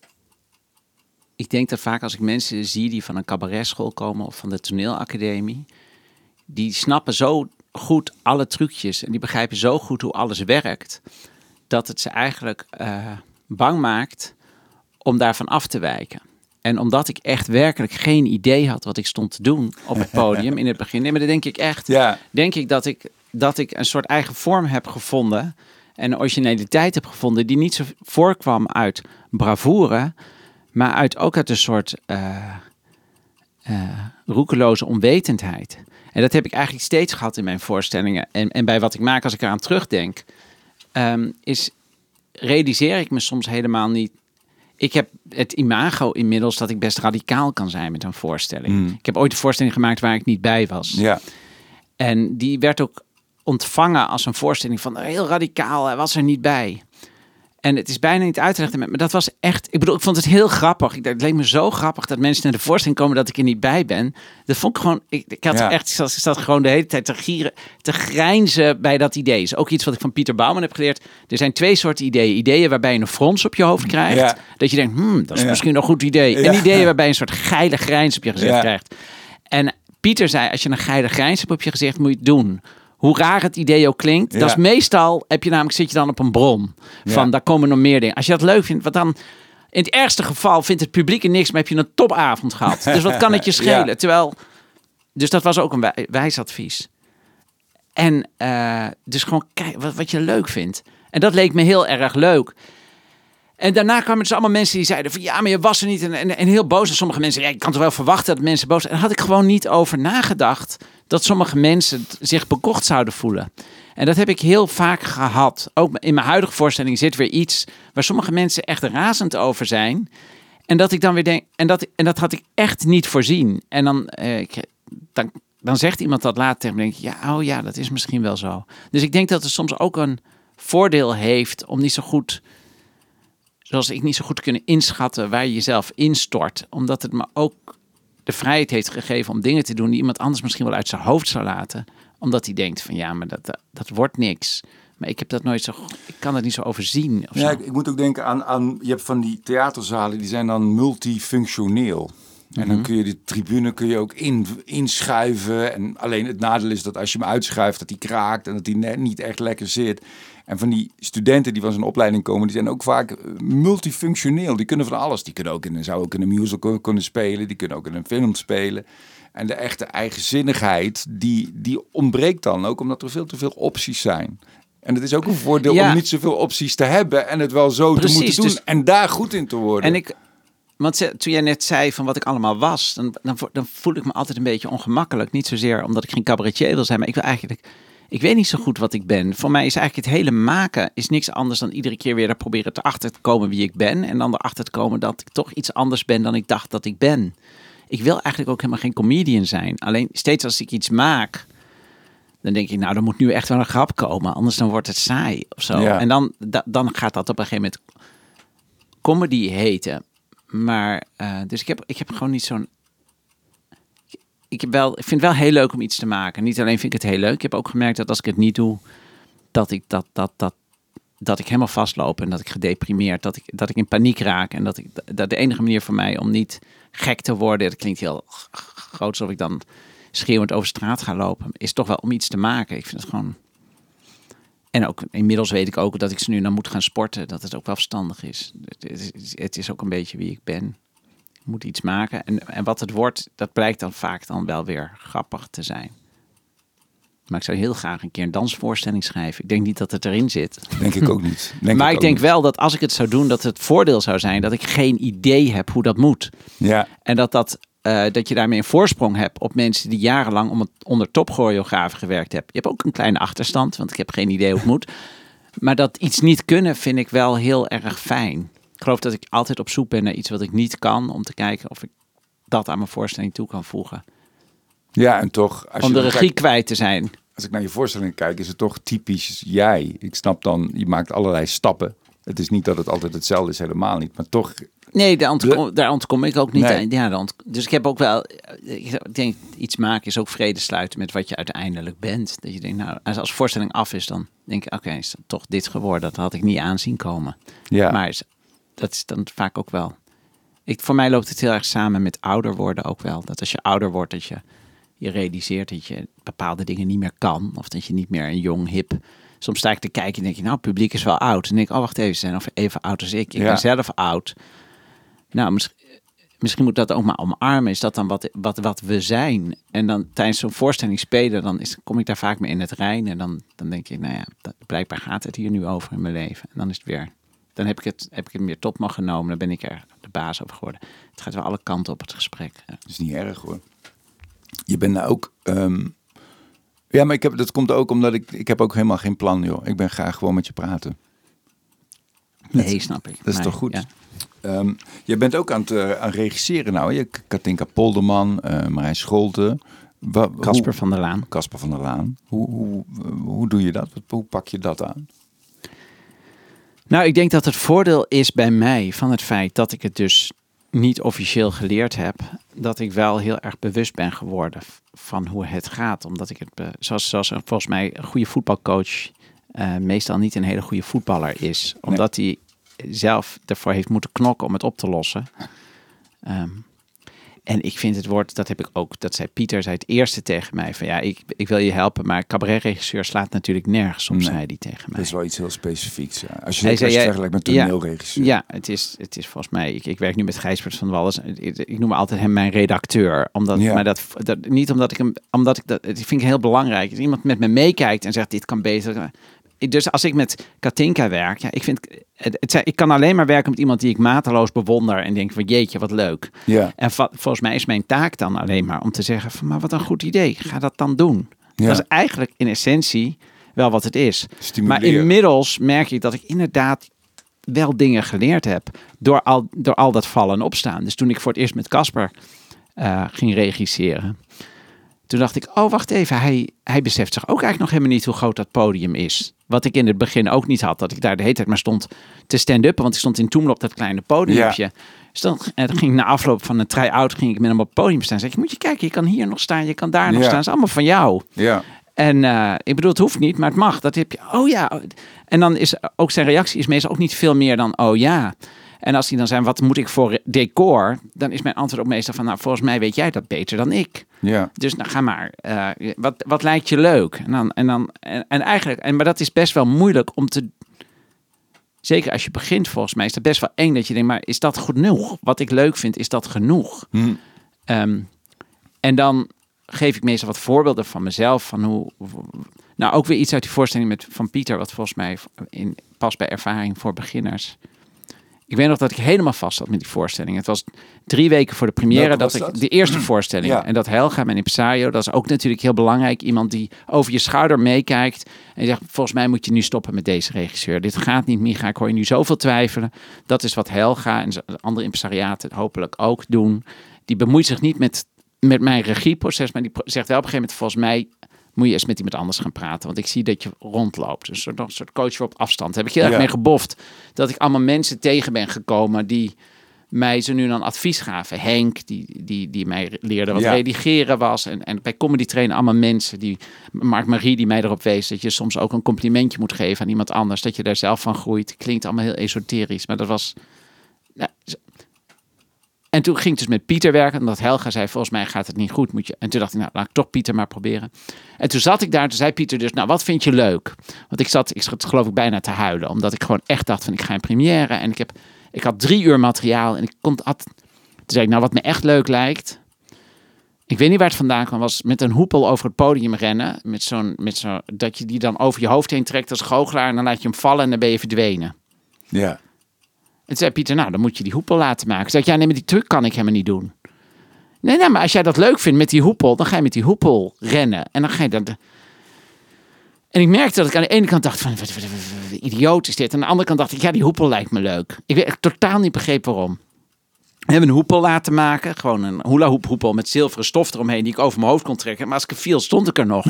ik denk dat vaak als ik mensen zie die van een cabaretschool komen of van de toneelacademie, die snappen zo goed alle trucjes en die begrijpen zo goed hoe alles werkt, dat het ze eigenlijk eh, bang maakt om daarvan af te wijken. En omdat ik echt werkelijk geen idee had wat ik stond te doen op het podium in het begin, nee, maar dat denk ik echt, Ja, denk ik dat ik, dat ik een soort eigen vorm heb gevonden en originaliteit heb gevonden die niet zo voorkwam uit bravoure, maar uit, ook uit een soort eh, eh, roekeloze onwetendheid. En dat heb ik eigenlijk steeds gehad in mijn voorstellingen en, en bij wat ik maak als ik eraan terugdenk, ehm, is realiseer ik me soms helemaal niet. Ik heb het imago inmiddels dat ik best radicaal kan zijn met een voorstelling. Mm. Ik heb ooit een voorstelling gemaakt waar ik niet bij was. ja, En die werd ook ontvangen als een voorstelling van heel radicaal, hij was er niet bij. En het is bijna niet uit te leggen, maar dat was echt... Ik bedoel, ik vond het heel grappig. Ik, het leek me zo grappig dat mensen naar de voorstelling komen dat ik er niet bij ben. Dat vond ik gewoon... Ik, ik had Ja. echt... Ik zat, ik zat gewoon de hele tijd te gieren, te grijnzen bij dat idee. Is ook iets wat ik van Pieter Bouwman heb geleerd. Er zijn twee soorten ideeën. Ideeën waarbij je een frons op je hoofd krijgt. Ja. Dat je denkt, hmm, dat is Ja. misschien een goed idee. En ideeën waarbij je een soort geile grijns op je gezicht krijgt. En Pieter zei, als je een geile grijns hebt op je gezicht, moet je het doen. Hoe raar het idee ook klinkt. Ja. Dat is meestal, heb je namelijk, zit je dan op een bron. Van, Ja. daar komen nog meer dingen. Als je dat leuk vindt, wat dan... In het ergste geval vindt het publiek er niks, maar heb je een topavond gehad. Dus wat kan het je schelen? Ja. Terwijl, dus dat was ook een wij- wijs advies. En eh, dus gewoon kijk wat, wat je leuk vindt. En dat leek me heel erg leuk. En daarna kwamen dus allemaal mensen die zeiden van ja, maar je was er niet. En, en, heel boos. En sommige mensen, ja, ik kan toch wel verwachten dat mensen boos zijn. En had ik gewoon niet over nagedacht dat sommige mensen zich bekocht zouden voelen. En dat heb ik heel vaak gehad. Ook in mijn huidige voorstelling zit weer iets waar sommige mensen echt razend over zijn. En dat ik dan weer denk, en dat, en dat had ik echt niet voorzien. En dan, eh, dan, dan zegt iemand dat later tegen denk ik, ja, oh ja, dat is misschien wel zo. Dus ik denk dat het soms ook een voordeel heeft om niet zo goed, zoals ik niet zo goed kunnen inschatten waar je jezelf instort. Omdat het me ook de vrijheid heeft gegeven om dingen te doen die iemand anders misschien wel uit zijn hoofd zou laten. Omdat hij denkt van ja, maar dat, dat, dat wordt niks. Maar ik heb dat nooit zo, ik kan dat niet zo overzien. Of Ja, zo. ik, ik moet ook denken aan, aan, je hebt van die theaterzalen, die zijn dan multifunctioneel. En dan kun je de tribune kun je ook in, inschuiven. En alleen het nadeel is dat als je hem uitschuift, dat die kraakt en dat net niet echt lekker zit. En van die studenten die van zo'n opleiding komen, die zijn ook vaak eh, multifunctioneel. Die kunnen van alles. Die kunnen ook in, een- zou ook in een musical kunnen spelen. Die kunnen ook in een film spelen. En de echte eigenzinnigheid, die, die ontbreekt dan ook, omdat er veel te veel opties zijn. En het is ook een voordeel Ja. om niet zoveel opties te hebben en het wel zo te moeten doen dus- en daar goed in te worden. En ik, want ze- toen jij net zei van wat ik allemaal was, dan, dan, dan voel ik me altijd een beetje ongemakkelijk. Niet zozeer omdat ik geen cabaretier wil zijn, maar ik wil eigenlijk, ik weet niet zo goed wat ik ben. Voor mij is eigenlijk het hele maken is niks anders dan iedere keer weer er proberen te achter te komen wie ik ben. En dan erachter te komen dat ik toch iets anders ben dan ik dacht dat ik ben. Ik wil eigenlijk ook helemaal geen comedian zijn. Alleen steeds als ik iets maak, dan denk ik, nou, er moet nu echt wel een grap komen. Anders dan wordt het saai of zo. Ja. En dan, da- dan gaat dat op een gegeven moment comedy heten. Maar, eh, dus ik heb, ik heb gewoon niet zo'n... Ik, heb wel, ik vind het wel heel leuk om iets te maken. Niet alleen vind ik het heel leuk. Ik heb ook gemerkt dat als ik het niet doe, dat ik, dat, dat, dat, dat ik helemaal vastloop. En dat ik gedeprimeerd, dat ik, dat ik in paniek raak. En dat, ik, dat de enige manier voor mij om niet gek te worden... Dat klinkt heel groot, alsof ik dan schreeuwend over straat ga lopen. Is toch wel om iets te maken. Ik vind het gewoon... En ook inmiddels weet ik ook dat ik ze nu dan moet gaan sporten. Dat het ook wel verstandig is. Het is, het is ook een beetje wie ik ben. Ik moet iets maken. En, en wat het wordt, dat blijkt dan vaak dan wel weer grappig te zijn. Maar ik zou heel graag een keer een dansvoorstelling schrijven. Ik denk niet dat het erin zit. Denk ik ook niet. Denk maar ik, denk niet. wel dat als ik het zou doen, dat het voordeel zou zijn dat ik geen idee heb hoe dat moet. Ja, En dat, dat, eh, dat je daarmee een voorsprong hebt op mensen die jarenlang om het, onder topchoreografen gewerkt hebben. Je hebt ook een kleine achterstand, want ik heb geen idee hoe het moet. Maar dat iets niet kunnen vind ik wel heel erg fijn. Ik geloof dat ik altijd op zoek ben naar iets wat ik niet kan, om te kijken of ik dat aan mijn voorstelling toe kan voegen. ja en toch, als, om je de regie kijkt- kwijt te zijn. als ik naar je voorstelling kijk, is het toch typisch jij. Ik snap dan, je maakt allerlei stappen. Het is niet dat het altijd hetzelfde is, helemaal niet. Maar toch, Nee, daar ontkom, daar ontkom ik ook niet Nee. aan. Ja, daar dus ik heb ook wel, ik denk, iets maken is ook vrede sluiten met wat je uiteindelijk bent. Dat je denkt, nou, als, als voorstelling af is, dan denk ik, oké, is toch dit geworden? Dat had ik niet aanzien komen. ja. Maar is- dat is dan vaak ook wel. Ik, voor mij loopt het heel erg samen met ouder worden ook wel. Dat als je ouder wordt, dat je je realiseert dat je bepaalde dingen niet meer kan. Of dat je niet meer een jong, hip. Soms sta ik te kijken en denk je, nou, het publiek is wel oud. En denk ik, oh, wacht even, ze zijn of even oud als ik. Ik Ja. ben zelf oud. Nou, misschien, misschien moet dat ook maar omarmen. Is dat dan wat, wat, wat we zijn? En dan tijdens zo'n voorstelling spelen, dan is, kom ik daar vaak mee in het rein. En dan, dan denk ik, nou ja, dat, blijkbaar gaat het hier nu over in mijn leven. En dan is het weer, dan heb ik het, heb ik het meer tot me genomen. Dan ben ik er de baas over geworden. Het gaat wel alle kanten op het gesprek. Dat is niet erg hoor. Je bent nou ook. ehm, ja, maar ik heb, dat komt ook omdat ik. Ik heb ook helemaal geen plan, joh. Ik ben graag gewoon met je praten. Nee, snap ik. Dat is Maar, toch goed? ja. Ehm, je bent ook aan het eh, aan regisseren nou. Je Katinka Polderman, eh Marijn Scholte. Casper van der Laan. Casper van der Laan. Hoe, hoe, hoe doe je dat? Hoe pak je dat aan? Nou, ik denk dat het voordeel is bij mij van het feit dat ik het dus niet officieel geleerd heb, dat ik wel heel erg bewust ben geworden van hoe het gaat. Omdat ik het, zoals, zoals volgens mij een goede voetbalcoach eh, meestal niet een hele goede voetballer is. Omdat hij zelf ervoor heeft moeten knokken om het op te lossen. Ehm, en ik vind het woord, dat heb ik ook, dat zei Pieter, zei het eerste tegen mij. Van ja, ik, ik wil je helpen, maar cabaretregisseur slaat natuurlijk nergens op, Nee. zei hij tegen mij. Dat is wel iets heel specifieks. Ja. Als je het vergelijkt met toneelregisseur. Ja, het is, het is volgens mij. Ik, ik werk nu met Gijsbert van Wallis. Ik, ik noem altijd hem mijn redacteur. Omdat, Ja. maar dat, dat, niet omdat ik hem. Omdat ik dat. Dat vind ik heel belangrijk. Als iemand met me meekijkt en zegt: Dit kan beter. Dus als ik met Katinka werk, ja, ik vind. Het, ik kan alleen maar werken met iemand die ik mateloos bewonder. En denk van jeetje, wat leuk. Ja. En va- volgens mij is mijn taak dan alleen maar om te zeggen: van, Maar wat een goed idee. Ga dat dan doen. Ja. Dat is eigenlijk in essentie wel wat het is. Maar inmiddels merk ik dat ik inderdaad wel dingen geleerd heb door al, door al dat vallen en opstaan. Dus toen ik voor het eerst met Casper eh, ging regisseren, toen dacht ik, oh wacht even, hij, hij beseft zich ook eigenlijk nog helemaal niet hoe groot dat podium is. Wat ik in het begin ook niet had, dat ik daar de hele tijd maar stond te stand-uppen, want ik stond in Toemel op dat kleine podiumpje. Dus dan, en dan ging ik na afloop van een try-out ging ik met hem op het podium staan. Zeg ik, moet je kijken, je kan hier nog staan, je kan daar nog Ja. staan. Dat is allemaal van jou. Ja. En eh, ik bedoel, het hoeft niet, maar het mag. Dat heb je. Oh ja. En dan is ook zijn reactie is meestal ook niet veel meer dan oh ja. En als die dan zijn, wat moet ik voor decor? Dan is mijn antwoord ook meestal van, nou, volgens mij weet jij dat beter dan ik. Ja. Dus nou, ga maar. Eh, wat, wat lijkt je leuk? En, dan, en, dan, en, en eigenlijk, en, maar dat is best wel moeilijk om te. Zeker als je begint, volgens mij is het best wel eng dat je denkt, maar is dat genoeg? Wat ik leuk vind, is dat genoeg? Hm. Ehm, en dan geef ik meestal wat voorbeelden van mezelf. Van hoe, nou, ook weer iets uit die voorstelling met, van Pieter, wat volgens mij in, past bij ervaring voor beginners. Ik weet nog dat ik helemaal vast zat met die voorstelling. Het was drie weken voor de première dat ik de eerste voorstelling. Ja. En dat Helga, mijn impresario, dat is ook natuurlijk heel belangrijk. Iemand die over je schouder meekijkt en zegt: Volgens mij moet je nu stoppen met deze regisseur. Dit gaat niet, Micha. Ik hoor je nu zoveel twijfelen. Dat is wat Helga en de andere impresariaten hopelijk ook doen. Die bemoeit zich niet met, met mijn regieproces, maar die zegt wel op een gegeven moment: Volgens mij moet je eens met iemand anders gaan praten. Want ik zie dat je rondloopt. Dus een soort, een soort coach op afstand. Daar heb ik heel erg Ja. mee geboft. Dat ik allemaal mensen tegen ben gekomen die mij ze nu dan advies gaven. Henk, die, die, die mij leerde wat Ja. redigeren was. En, en bij Comedy Train allemaal mensen. Die, Mark Marie die mij erop wees dat je soms ook een complimentje moet geven aan iemand anders. Dat je daar zelf van groeit. Klinkt allemaal heel esoterisch. Maar dat was... Nou, en toen ging ik dus met Pieter werken. Omdat Helga zei, volgens mij gaat het niet goed. Moet je... En toen dacht ik, nou laat ik toch Pieter maar proberen. En toen zat ik daar. Toen zei Pieter dus, nou wat vind je leuk? Want ik zat, ik zat geloof ik bijna te huilen. Omdat ik gewoon echt dacht van, ik ga in première. En ik, heb, ik had drie uur materiaal. En ik kon... Had... Toen zei ik, nou wat me echt leuk lijkt... Ik weet niet waar het vandaan kwam. Was met een hoepel over het podium rennen. Met zo'n, met zo, dat je die dan over je hoofd heen trekt als goochelaar. En dan laat je hem vallen en dan ben je verdwenen. Ja. En zei Pieter, nou, dan moet je die hoepel laten maken. Zei ik, ja, nee, maar die truc kan ik helemaal niet doen. Nee, nee, maar als jij dat leuk vindt met die hoepel, dan ga je met die hoepel rennen. En dan ga je dat... En ik merkte dat ik aan de ene kant dacht van, wat, idioot is dit. En aan de andere kant dacht ik, ja, die hoepel lijkt me leuk. Ik weet echt totaal niet begrepen waarom. We hebben een hoepel laten maken. Gewoon een hula hoop hoepel met zilveren stof eromheen die ik over mijn hoofd kon trekken. Maar als ik viel, stond ik er nog.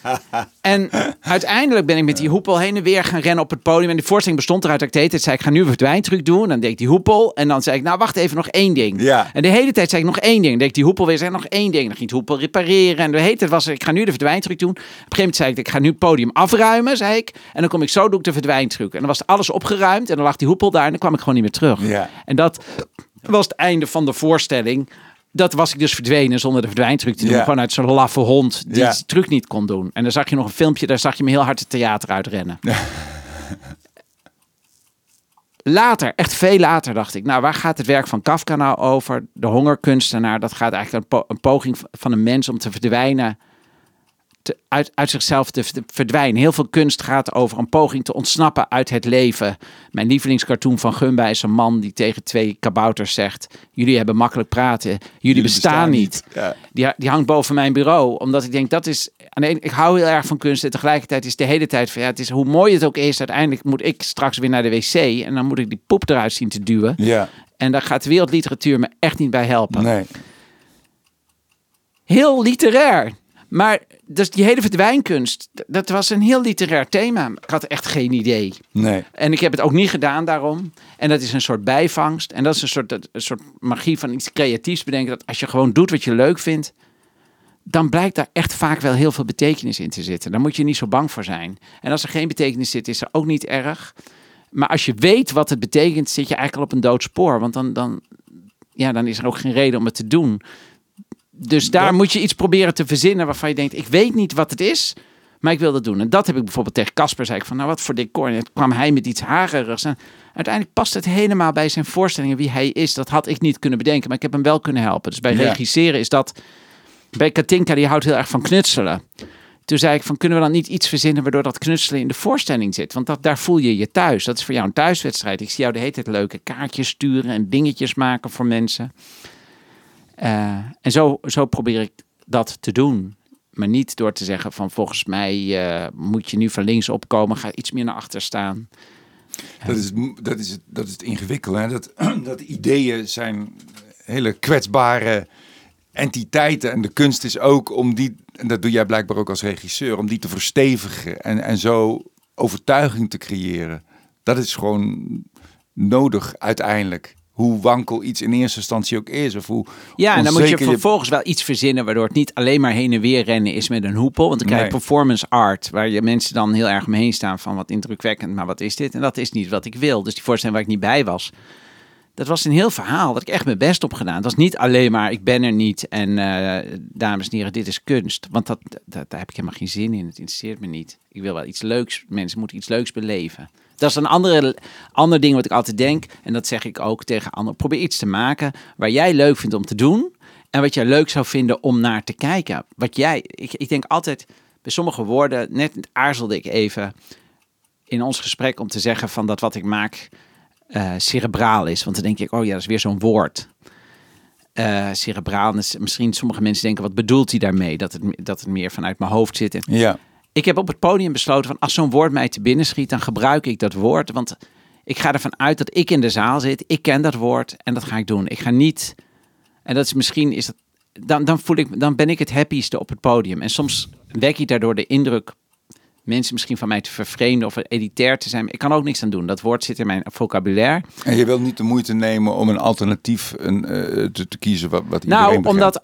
en uiteindelijk ben ik met die hoepel heen en weer gaan rennen op het podium. En die voorstelling bestond eruit dat ik de hele tijd zei, ik ga nu een verdwijntruc doen. Dan deed ik die hoepel. En dan zei ik, nou wacht even, nog één ding. Ja. En de hele tijd zei ik nog één ding. Dan deed ik die hoepel weer, zei nog één ding. Dan ging ik de hoepel repareren. En de hele tijd was ik, ga nu de verdwijntruc doen. Op een gegeven moment zei ik, ik ga nu het podium afruimen, zei ik. En dan kom ik zo, doe ik de verdwijntruc. En dan was alles opgeruimd. En dan lag die hoepel daar en dan kwam ik gewoon niet meer terug. Ja. En dat was het einde van de voorstelling. Dat was ik dus verdwenen zonder de verdwijntruc te doen. Ja. Gewoon uit zo'n laffe hond die Ja. die truc niet kon doen. En dan zag je nog een filmpje, daar zag je me heel hard het theater uitrennen. Later, echt veel later, dacht ik, nou, waar gaat het werk van Kafka nou over? De hongerkunstenaar, dat gaat eigenlijk een, po- een poging van een mens om te verdwijnen, te, uit, uit zichzelf te verd- verdwijnen. Heel veel kunst gaat over een poging te ontsnappen uit het leven. Mijn lievelingscartoon van Gumba is een man die tegen twee kabouters zegt, jullie hebben makkelijk praten, jullie, bestaan, niet. Ja. Die, die hangt boven mijn bureau. Omdat ik denk, dat is... Aan de ene, ik hou heel erg van kunst. En tegelijkertijd is de hele tijd van... Ja, het is hoe mooi het ook is. Uiteindelijk moet ik straks weer naar de wc. En dan moet ik die poep eruit zien te duwen. Ja. En daar gaat de wereldliteratuur me echt niet bij helpen. Nee. Heel literair. Maar dus die hele verdwijnkunst, dat was een heel literair thema. Ik had echt geen idee. Nee. En ik heb het ook niet gedaan daarom. En dat is een soort bijvangst. En dat is een soort, een soort magie van iets creatiefs bedenken. Dat als je gewoon doet wat je leuk vindt, dan blijkt daar echt vaak wel heel veel betekenis in te zitten. Daar moet je niet zo bang voor zijn. En als er geen betekenis zit, is er ook niet erg. Maar als je weet wat het betekent, zit je eigenlijk al op een dood spoor. Want dan, dan, ja, dan is er ook geen reden om het te doen. Dus daar moet je iets proberen te verzinnen waarvan je denkt, ik weet niet wat het is, maar ik wil dat doen. En dat heb ik bijvoorbeeld tegen Casper, zei ik van, nou wat voor decor. En toen kwam hij met iets hagerigs. En uiteindelijk past het helemaal bij zijn voorstellingen wie hij is. Dat had ik niet kunnen bedenken, maar ik heb hem wel kunnen helpen. Dus bij Ja. regisseren is dat, bij Katinka, die houdt heel erg van knutselen. Toen zei ik van, kunnen we dan niet iets verzinnen waardoor dat knutselen in de voorstelling zit? Want dat, daar voel je je thuis. Dat is voor jou een thuiswedstrijd. Ik zie jou de hele tijd leuke kaartjes sturen en dingetjes maken voor mensen. Eh, en zo, zo probeer ik dat te doen. Maar niet door te zeggen van volgens mij eh, moet je nu van links opkomen, ga iets meer naar achter staan. Dat is, dat is, dat is het ingewikkelde. Hè? Dat, dat ideeën zijn hele kwetsbare entiteiten. En de kunst is ook om die, en dat doe jij blijkbaar ook als regisseur, om die te verstevigen en, en zo overtuiging te creëren. Dat is gewoon nodig uiteindelijk. Hoe wankel iets in eerste instantie ook is. Of hoe Ja, en dan moet je vervolgens wel iets verzinnen waardoor het niet alleen maar heen en weer rennen is met een hoepel. Want dan krijg je Nee. performance art, waar je mensen dan heel erg omheen staan van wat indrukwekkend, maar wat is dit? En dat is niet wat ik wil. Dus die voorstelling waar ik niet bij was, dat was een heel verhaal. Dat ik echt mijn best op gedaan. Het was niet alleen maar ik ben er niet en eh, dames en heren, dit is kunst. Want dat, dat, daar heb ik helemaal geen zin in. Het interesseert me niet. Ik wil wel iets leuks. Mensen moeten iets leuks beleven. Dat is een andere, ander ding wat ik altijd denk. En dat zeg ik ook tegen anderen. Probeer iets te maken waar jij leuk vindt om te doen. En wat jij leuk zou vinden om naar te kijken. Wat jij, ik, ik denk altijd bij sommige woorden, net aarzelde ik even in ons gesprek om te zeggen van dat wat ik maak eh, cerebraal is. Want dan denk ik, oh ja, dat is weer zo'n woord. Eh, cerebraal, is, misschien sommige mensen denken, wat bedoelt hij daarmee? Dat het, dat het meer vanuit mijn hoofd zit. Ja, ik heb op het podium besloten van als zo'n woord mij te binnen schiet, dan gebruik ik dat woord. Want ik ga ervan uit dat ik in de zaal zit. Ik ken dat woord en dat ga ik doen. Ik ga niet. En dat is misschien is dat. Dan, dan, voel ik, dan ben ik het happieste op het podium. En soms wek ik daardoor de indruk mensen misschien van mij te vervreemden of elitair te zijn. Ik kan ook niks aan doen. Dat woord zit in mijn vocabulaire. en je wilt niet de moeite nemen om een alternatief een, eh, te, te kiezen wat, wat iedereen Nou, omdat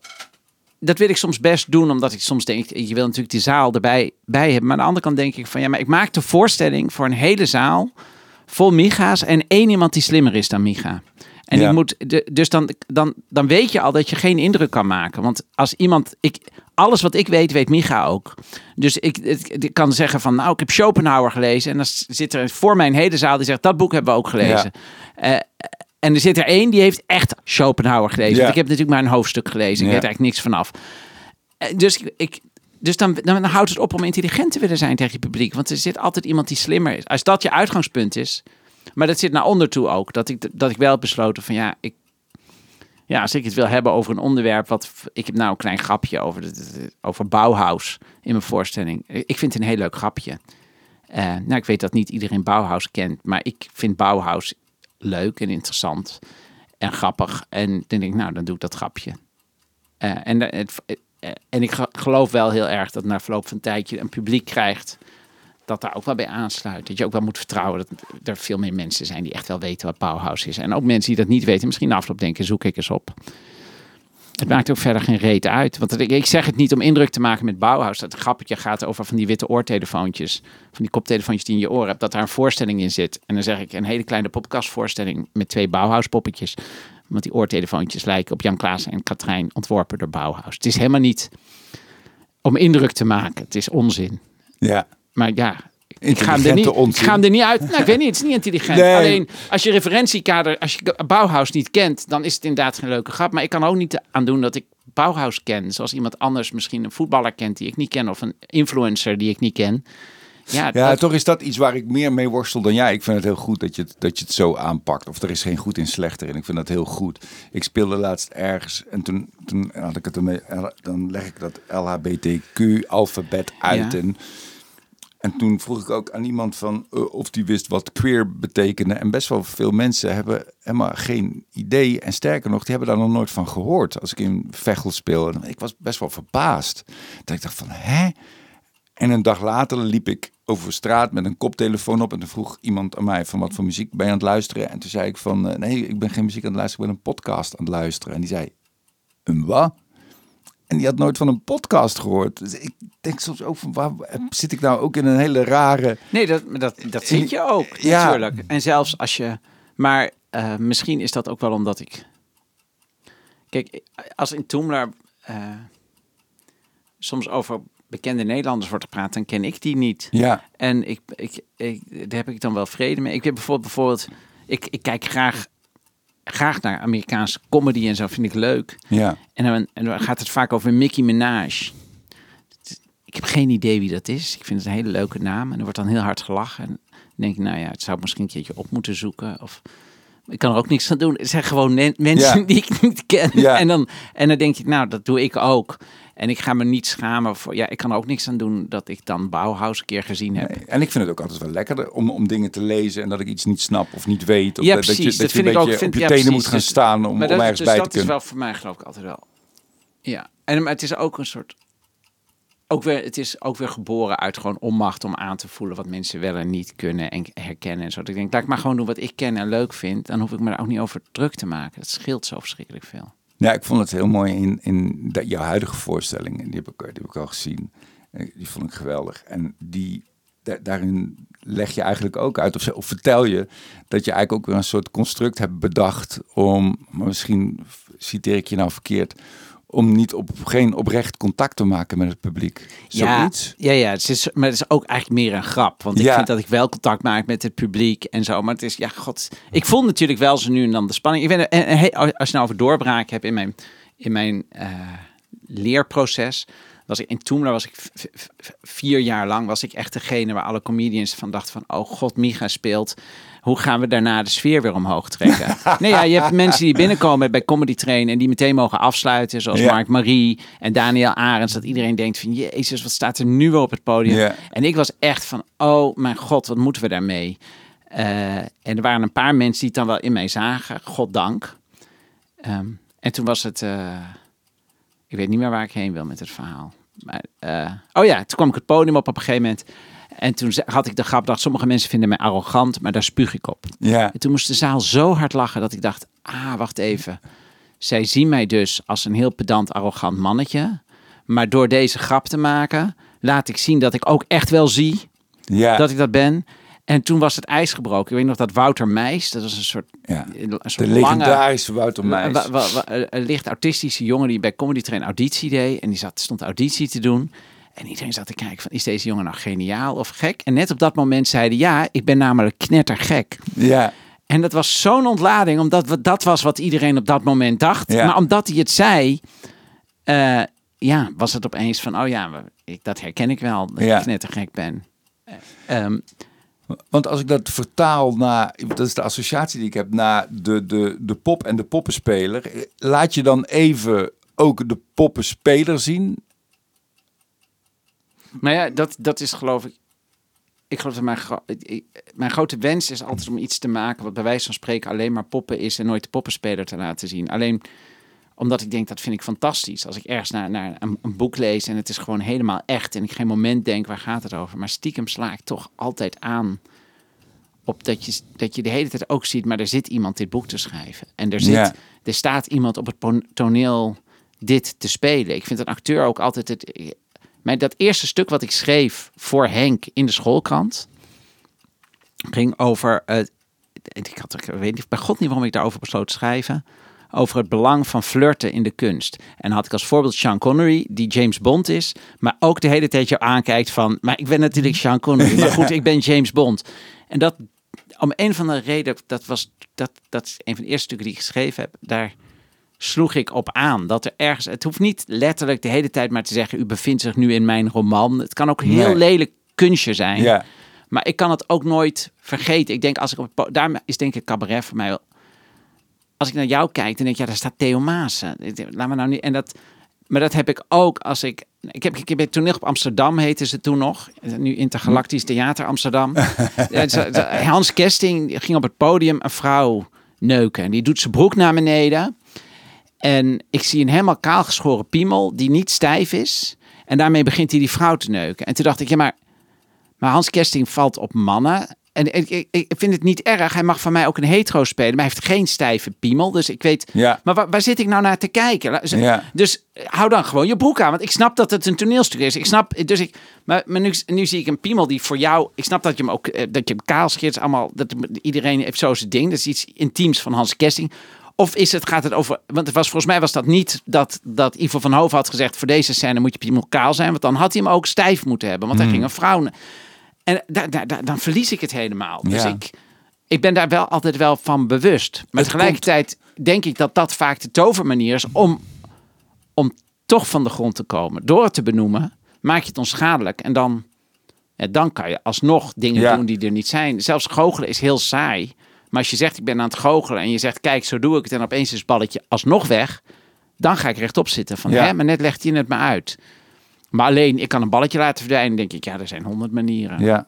dat wil ik soms best doen, omdat ik soms denk, je wil natuurlijk die zaal erbij bij hebben. Maar aan de andere kant denk ik van, ja, maar ik maak de voorstelling voor een hele zaal vol Miga's en één iemand die slimmer is dan Miga. En Ja. ik moet, dus dan, dan, dan weet je al dat je geen indruk kan maken. Want als iemand, ik, alles wat ik weet, weet Micha ook. Dus ik, kan zeggen van, nou, ik heb Schopenhauer gelezen. En dan zit er voor mij een hele zaal die zegt, dat boek hebben we ook gelezen. Eh, en er zit er één die heeft echt Schopenhauer gelezen. Ja. Want ik heb natuurlijk maar een hoofdstuk gelezen. Ik Ja. weet er eigenlijk niks vanaf. Eh, Dus, ik, dus dan, dan houdt het op om intelligent te willen zijn tegen je publiek. Want er zit altijd iemand die slimmer is. Als dat je uitgangspunt is. Maar dat zit naar onder toe ook. Dat ik, dat ik wel heb besloten van ja, ik, ja, als ik het wil hebben over een onderwerp. Wat, ik heb nou een klein grapje over, over Bauhaus in mijn voorstelling. Ik vind het een heel leuk grapje. Eh, nou, ik weet dat niet iedereen Bauhaus kent. Maar ik vind Bauhaus leuk en interessant. En grappig. En denk ik, nou, dan doe ik dat grapje. Eh, en, de- het, eh, en ik ge- geloof wel heel erg dat na verloop van een tijdje een publiek krijgt dat daar ook wel bij aansluit. Dat je ook wel moet vertrouwen dat er veel meer mensen zijn die echt wel weten wat Bauhaus is. En ook mensen die dat niet weten, misschien na afloop denken, zoek ik eens op. Het maakt ook verder geen reet uit. Want ik, ik zeg het niet om indruk te maken met Bauhaus. Dat grappetje gaat over van die witte oortelefoontjes. Van die koptelefoontjes die in je oor hebt. Dat daar een voorstelling in zit. En dan zeg ik een hele kleine podcastvoorstelling met twee Bauhaus poppetjes. Want die oortelefoontjes lijken op Jan Klaas en Katrijn ontworpen door Bauhaus. Het is helemaal niet om indruk te maken. Het is onzin. Ja. Maar ja, ik ga, hem er niet, ik ga hem er niet uit. Nou, ik weet niet, het is niet intelligent. Nee. Alleen als je referentiekader, als je Bauhaus niet kent, dan is het inderdaad geen leuke grap. Maar ik kan ook niet aan doen dat ik Bauhaus ken. Zoals iemand anders misschien een voetballer kent die ik niet ken. Of een influencer die ik niet ken. Ja, Ja, dat- toch is dat iets waar ik meer mee worstel dan jij. Ik vind het heel goed dat je het, dat je het zo aanpakt. Of er is geen goed in slechter. En ik vind dat heel goed. Ik speelde laatst ergens en toen, toen had ik het ermee. Dan leg ik dat LHBTQ-alfabet uit. Ja. En En toen vroeg ik ook aan iemand van eh, of die wist wat queer betekende. En best wel veel mensen hebben helemaal geen idee. En sterker nog, die hebben daar nog nooit van gehoord. Als ik in Vechel speel. En ik was best wel verbaasd. Dat ik dacht van, hè? En een dag later liep ik over straat met een koptelefoon op. En toen vroeg iemand aan mij van wat voor muziek ben je aan het luisteren? En toen zei ik van, eh, nee, ik ben geen muziek aan het luisteren. Ik ben een podcast aan het luisteren. En die zei, een wat? En die had nooit van een podcast gehoord. Dus ik denk soms ook van, waar zit ik nou ook in een hele rare... Nee, dat, dat, dat zit je ook, Ja. natuurlijk. En zelfs als je... Maar eh, misschien is dat ook wel omdat ik... Kijk, als in Toomler eh, soms over bekende Nederlanders wordt gepraat, dan ken ik die niet. Ja, En ik, ik, ik, daar heb ik dan wel vrede mee. Ik heb bijvoorbeeld, bijvoorbeeld ik, ik kijk graag, graag naar Amerikaanse comedy en zo, vind ik leuk. ja. En dan, en dan gaat het vaak over Mickey Minaj. Ik heb geen idee wie dat is. Ik vind het een hele leuke naam. En er wordt dan heel hard gelachen. En dan denk ik, nou ja, het zou misschien een keertje op moeten zoeken. Of ik kan er ook niks aan doen. Het zijn gewoon mensen Ja. die ik niet ken. Ja. En, dan, en dan denk ik, nou, dat doe ik ook. En ik ga me niet schamen voor. Ja, ik kan er ook niks aan doen dat ik dan Bauhaus een keer gezien heb. Nee, En ik vind het ook altijd wel lekkerder om, om dingen te lezen en dat ik iets niet snap of niet weet. Of Ja, dat, dat precies. je, dat Dat je vind een ik ook. beetje Vind- op je ja, tenen precies. moet gaan Dus- staan om, maar om dat, ergens dus bij dat te is kunnen. wel voor mij geloof ik altijd wel. Ja. En maar het is ook een soort. Ook weer, het is ook weer geboren uit gewoon onmacht om aan te voelen wat mensen wel en niet kunnen en herkennen en zo. Dat ik denk, laat ik maar gewoon doen wat ik ken en leuk vind. Dan hoef ik me daar ook niet over druk te maken. Het scheelt zo verschrikkelijk veel. Ja, ik vond het heel mooi in, in jouw huidige voorstelling. Die heb, ik, al gezien. Eh, Die vond ik geweldig. En die, da- daarin leg je eigenlijk ook uit, of, of vertel je, dat je eigenlijk ook weer een soort construct hebt bedacht om, maar misschien citeer ik je nou verkeerd, om niet op geen oprecht contact te maken met het publiek. Zoiets. Ja, ja, ja het is, maar het is ook eigenlijk meer een grap. Want ik Ja. vind dat ik wel contact maak met het publiek en zo. Maar het is, ja, god. Ik voel natuurlijk wel zo nu en dan de spanning. Ik ben, en, en, hey, als je nou over doorbraak hebt in mijn, in mijn eh, leerproces. Was ik in Toomler was ik vier jaar lang was ik echt degene waar alle comedians van dachten van oh god Micha speelt hoe gaan we daarna de sfeer weer omhoog trekken? nee, ja, je hebt mensen die binnenkomen bij Comedy Train en die meteen mogen afsluiten, zoals Ja. Mark Marie en Daniel Arends. Dat iedereen denkt van, jezus, wat staat er nu weer op het podium? Ja. En ik was echt van, oh mijn god, wat moeten we daarmee? Eh, en er waren een paar mensen die het dan wel in mij zagen, goddank. Ehm, en toen was het, eh, ik weet niet meer waar ik heen wil met het verhaal. Maar, eh, oh ja, toen kwam ik het podium op op een gegeven moment. En toen had ik de grap dat sommige mensen vinden mij arrogant, maar daar spuug ik op. Ja. En toen moest de zaal zo hard lachen dat ik dacht, ah, wacht even. Zij zien mij dus als een heel pedant, arrogant mannetje. Maar door deze grap te maken, laat ik zien dat ik ook echt wel zie Ja. dat ik dat ben. En toen was het ijs gebroken. Ik weet nog dat Wouter Meijs, dat was een soort, Ja. een De lange, legendarische Wouter Meijs. wa- wa- wa- een licht autistische jongen die bij Comedy Train auditie deed. En die zat, stond auditie te doen. En iedereen zat te kijken van, is deze jongen nou geniaal of gek? En net op dat moment zeiden, ja, ik ben namelijk knettergek. Ja. En dat was zo'n ontlading, omdat we, dat was wat iedereen op dat moment dacht. Ja. Maar omdat hij het zei, eh, ja, was het opeens van, oh ja, ik, dat herken ik wel, dat Ja. ik knettergek ben. Ehm, Want als ik dat vertaal naar, dat is de associatie die ik heb, naar de, de, de pop en de poppenspeler. Laat je dan even ook de poppenspeler zien? Maar ja, dat, dat is geloof ik. Ik geloof dat mijn, mijn grote wens is altijd om iets te maken wat bij wijze van spreken alleen maar poppen is en nooit de poppenspeler te laten zien. Alleen omdat ik denk dat vind ik fantastisch. Als ik ergens naar, naar een, een boek lees en het is gewoon helemaal echt en ik geen moment denk waar gaat het over. Maar stiekem sla ik toch altijd aan op dat je, dat je de hele tijd ook ziet, maar er zit iemand dit boek te schrijven. En er, zit, Ja. er staat iemand op het toneel dit te spelen. Ik vind een acteur ook altijd het. Mijn, dat eerste stuk wat ik schreef voor Henk in de schoolkrant ging over. eh, ik, had, ik weet niet, bij God niet waarom ik daarover besloot te schrijven. Over het belang van flirten in de kunst. En had ik als voorbeeld Sean Connery, die James Bond is. Maar ook de hele tijd jou aankijkt van. Maar ik ben natuurlijk Sean Connery. Maar goed, ik ben James Bond. En dat om een van de reden, dat was dat, dat is een van de eerste stukken die ik geschreven heb. Daar sloeg ik op aan dat er ergens. Het hoeft niet letterlijk de hele tijd maar te zeggen: U bevindt zich nu in mijn roman. Het kan ook een heel Nee. lelijk kunstje zijn. Ja. Maar ik kan het ook nooit vergeten. Ik denk als ik op is denk ik cabaret voor mij wel. Als ik naar jou kijk, dan denk ik ja, daar staat Theo Maassen. Laat me nou niet. En dat, maar dat heb ik ook als ik Ik heb, ik heb het toneel op Amsterdam, heette ze toen nog. Nu Intergalactisch Theater Amsterdam. Hans Kesting ging op het podium een vrouw neuken. En die doet zijn broek naar beneden. En ik zie een helemaal kaalgeschoren piemel die niet stijf is. En daarmee begint hij die vrouw te neuken. En toen dacht ik, ja maar, maar Hans Kesting valt op mannen. En ik, ik, vind het niet erg. Hij mag van mij ook een hetero spelen. Maar hij heeft geen stijve piemel. Dus ik weet... Ja. Maar waar, waar zit ik nou naar te kijken? Ja. Dus eh, hou dan gewoon je broek aan. Want ik snap dat het een toneelstuk is. Ik snap... Dus ik... Maar, maar nu, nu zie ik een piemel die voor jou... Ik snap dat je hem ook... eh, Dat je hem kaal scheert. Allemaal... Dat, iedereen heeft zo zijn ding. Dat is iets intiems van Hans Kesting. Of is het, gaat het over... Want het was, volgens mij was dat niet dat, dat Ivo van Hoven had gezegd... voor deze scène moet je piemel kaal zijn. Want dan had hij hem ook stijf moeten hebben. Want Hmm. hij ging een vrouw... En daar- dan verlies ik het helemaal. Dus Ja. ik, ik ben daar wel altijd wel van bewust. Maar Het tegelijkertijd denk ik dat dat vaak de tovermanier is om, om toch van de grond te komen. Door het te benoemen, maak je het onschadelijk. En dan, ja, dan kan je alsnog dingen Ja. doen die er niet zijn. Zelfs goochelen is heel saai. Maar als je zegt, ik ben aan het goochelen en je zegt, kijk, zo doe ik het. En opeens is het balletje alsnog weg. Dan ga ik rechtop zitten van, Ja. hè, maar net legt hij het me uit. Maar alleen, ik kan een balletje laten verdwijnen. denk ik, ja, er zijn honderd manieren. Ja.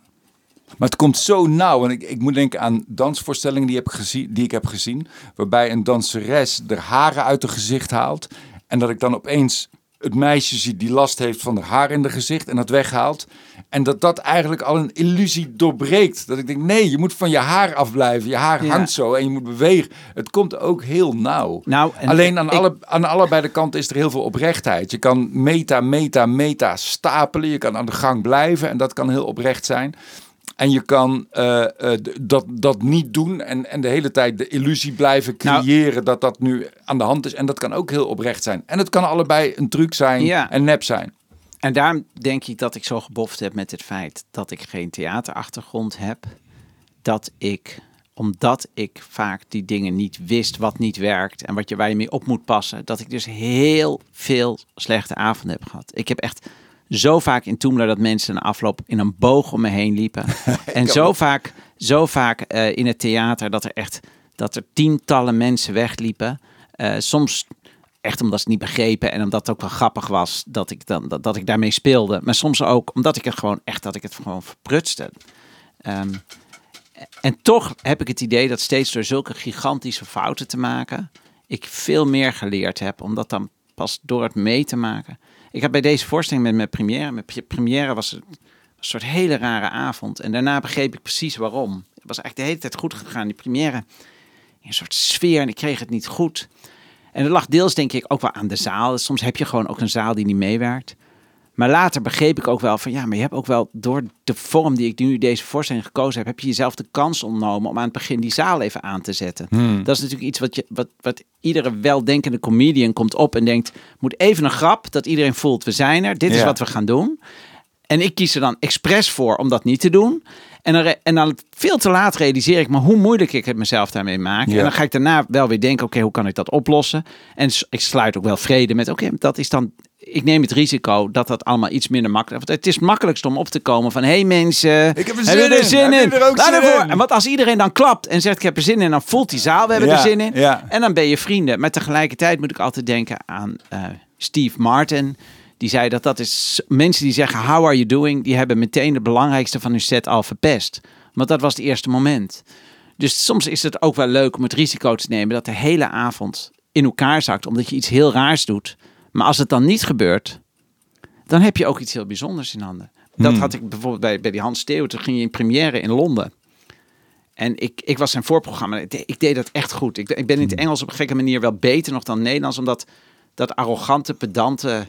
Maar het komt zo nauw. En ik, ik moet denken aan dansvoorstellingen die, heb ik gezien, die ik heb gezien. Waarbij een danseres er haren uit haar gezicht haalt. En dat ik dan opeens het meisje zie die last heeft van haar in haar gezicht. En dat weghaalt. En dat dat eigenlijk al een illusie doorbreekt. Dat ik denk, nee, je moet van je haar afblijven. Je haar Ja. hangt zo en je moet bewegen. Het komt ook heel nauw. Nou, en Alleen aan, ik- alle, aan allebei de kanten is er heel veel oprechtheid. Je kan meta, meta, meta stapelen. Je kan aan de gang blijven en dat kan heel oprecht zijn. En je kan eh, eh, dat, dat niet doen en, en de hele tijd de illusie blijven Nou- creëren dat dat nu aan de hand is. En dat kan ook heel oprecht zijn. En het kan allebei een truc zijn Ja. en nep zijn. En daarom denk ik dat ik zo geboft heb met het feit dat ik geen theaterachtergrond heb. Dat ik, omdat ik vaak die dingen niet wist wat niet werkt en wat je, waar je mee op moet passen, dat ik dus heel veel slechte avonden heb gehad. Ik heb echt zo vaak in Toemler dat mensen na afloop in een boog om me heen liepen. en zo vaak, zo vaak eh, in het theater dat er echt dat er tientallen mensen wegliepen. Eh, soms echt omdat ze het niet begrepen en omdat het ook wel grappig was dat ik, dan, dat, dat ik daarmee speelde. Maar soms ook omdat ik het gewoon echt, dat ik het gewoon verprutste. Ehm, en toch heb ik het idee dat steeds door zulke gigantische fouten te maken, ik veel meer geleerd heb, omdat dan pas door het mee te maken. Ik heb bij deze voorstelling met mijn première, mijn pre- première was het een soort hele rare avond. En daarna begreep ik precies waarom. Het was eigenlijk de hele tijd goed gegaan, die première. In een soort sfeer en ik kreeg het niet goed. En dat lag deels denk ik ook wel aan de zaal. Soms heb je gewoon ook een zaal die niet meewerkt. Maar later begreep ik ook wel van ja, maar je hebt ook wel door de vorm die ik nu deze voorstelling gekozen heb, heb je jezelf de kans ontnomen om aan het begin die zaal even aan te zetten. Dat is natuurlijk iets wat, je, wat, wat iedere weldenkende comedian komt op en denkt, moet even een grap dat iedereen voelt, we zijn er, dit is Ja. wat we gaan doen. En ik kies er dan expres voor om dat niet te doen. En dan, en dan veel te laat realiseer ik me hoe moeilijk ik het mezelf daarmee maak. Ja. En dan ga ik daarna wel weer denken, oké, hoe kan ik dat oplossen? En ik sluit ook wel vrede met, oké, dat is dan... Ik neem het risico dat dat allemaal iets minder makkelijk... Want het is het makkelijkst om op te komen van... Hé hey mensen, Ik heb er hebben zin jullie er in. zin Hebben in? jullie er ook Laat zin ervoor. in? En want als iedereen dan klapt en zegt ik heb er zin in... dan voelt die zaal, we hebben Ja, er zin in. ja. En dan ben je vrienden. Maar tegelijkertijd moet ik altijd denken aan eh, Steve Martin. Die zei dat dat is... Mensen die zeggen how are you doing... die hebben meteen de belangrijkste van hun set al verpest. Want dat was het eerste moment. Dus soms is het ook wel leuk om het risico te nemen... dat de hele avond in elkaar zakt... omdat je iets heel raars doet. Maar als het dan niet gebeurt... dan heb je ook iets heel bijzonders in handen. Dat had ik bijvoorbeeld bij, bij die Hans Theo. Toen ging je in première in Londen. En ik, ik was zijn voorprogramma. Ik deed, ik deed dat echt goed. Ik, ik ben in het Engels op een gekke manier wel beter nog dan Nederlands. Omdat dat arrogante, pedante,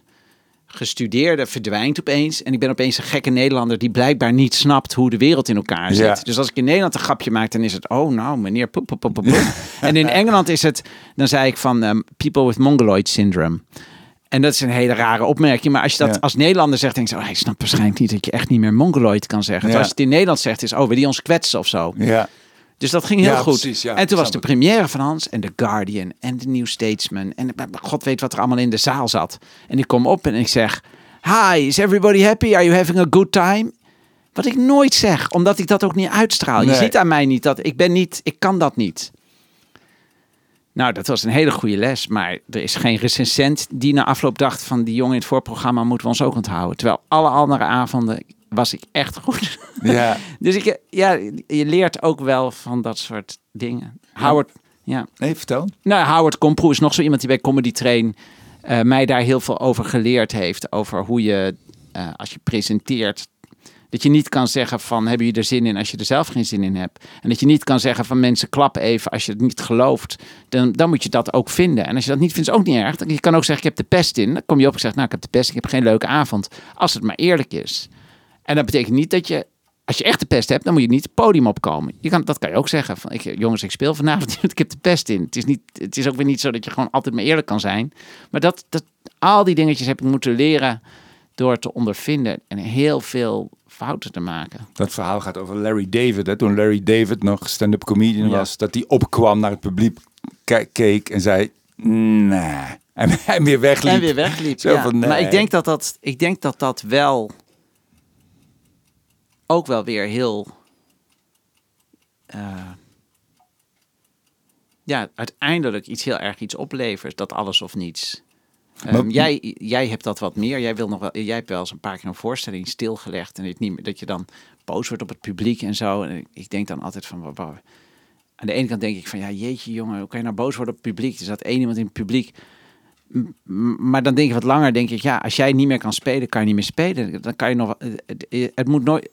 gestudeerde verdwijnt opeens. En ik ben opeens een gekke Nederlander die blijkbaar niet snapt hoe de wereld in elkaar zit. Ja. Dus als ik in Nederland een grapje maak, dan is het... Oh, nou, meneer... Poep, poep, poep, poep, poep. En in Engeland is het... Dan zei ik van ehm, people with mongoloid syndrome. En dat is een hele rare opmerking. Maar als je dat Ja. als Nederlander zegt, denk je... Oh, hij snapt waarschijnlijk niet dat je echt niet meer mongoloid kan zeggen. Ja. Als je het in Nederland zegt, is... Oh, wil die ons kwetsen of zo? Ja. Dus dat ging heel Ja, goed. precies, ja, en toen was de première van Hans en The Guardian en The New Statesman. En god weet wat er allemaal in de zaal zat. En ik kom op en ik zeg... Hi, is everybody happy? Are you having a good time? Wat ik nooit zeg, omdat ik dat ook niet uitstraal. Je ziet aan mij niet dat ik ben niet... Ik kan dat niet. Nou, dat was een hele goede les. Maar er is geen recensent die na afloop dacht van die jongen in het voorprogramma moeten we ons ook onthouden. Terwijl alle andere avonden was ik echt goed. Ja. dus ik, ja, je leert ook wel van dat soort dingen. Howard, ja. Nee, vertel. Nou, Howard Komproe is nog zo iemand die bij Comedy Train eh, mij daar heel veel over geleerd heeft. Over hoe je, eh, als je presenteert, dat je niet kan zeggen van heb je er zin in als je er zelf geen zin in hebt. En dat je niet kan zeggen van mensen klap even als je het niet gelooft. Dan, dan moet je dat ook vinden. En als je dat niet vindt is ook niet erg. Je kan ook zeggen ik heb de pest in. Dan kom je op en zegt nou ik heb de pest ik heb geen leuke avond. Als het maar eerlijk is. En dat betekent niet dat je als je echt de pest hebt, dan moet je niet het podium opkomen. Je kan, dat kan je ook zeggen. Van, ik, jongens, ik speel vanavond, ik heb de pest in. Het is, niet, het is ook weer niet zo dat je gewoon altijd maar eerlijk kan zijn. Maar dat, dat, al die dingetjes heb ik moeten leren door te ondervinden. En heel veel fouten te maken. Dat verhaal gaat over Larry David. Hè? Toen Larry David nog stand-up comedian Ja. was, dat hij opkwam naar het publiek, ke- keek en zei, nee. En hij weer wegliep. En weer wegliep. Zo ja. van, nee. Maar ik denk dat dat, ik denk dat dat wel ook wel weer heel. eh, ja, uiteindelijk iets heel erg iets oplevert. Dat alles of niets. Ehm, Maar- jij, jij hebt dat wat meer. Jij, wil nog wel, jij hebt wel eens een paar keer een voorstelling stilgelegd. En het niet meer, dat je dan boos wordt op het publiek en zo. En ik, denk dan altijd van. Aan de ene kant denk ik van ja, jeetje jongen, hoe kan je nou boos worden op het publiek? Er zat één iemand in het publiek. Maar dan denk ik wat langer, denk ik, ja, als jij niet meer kan spelen, kan je niet meer spelen. Dan kan je nog. eh, Het, het moet nooit.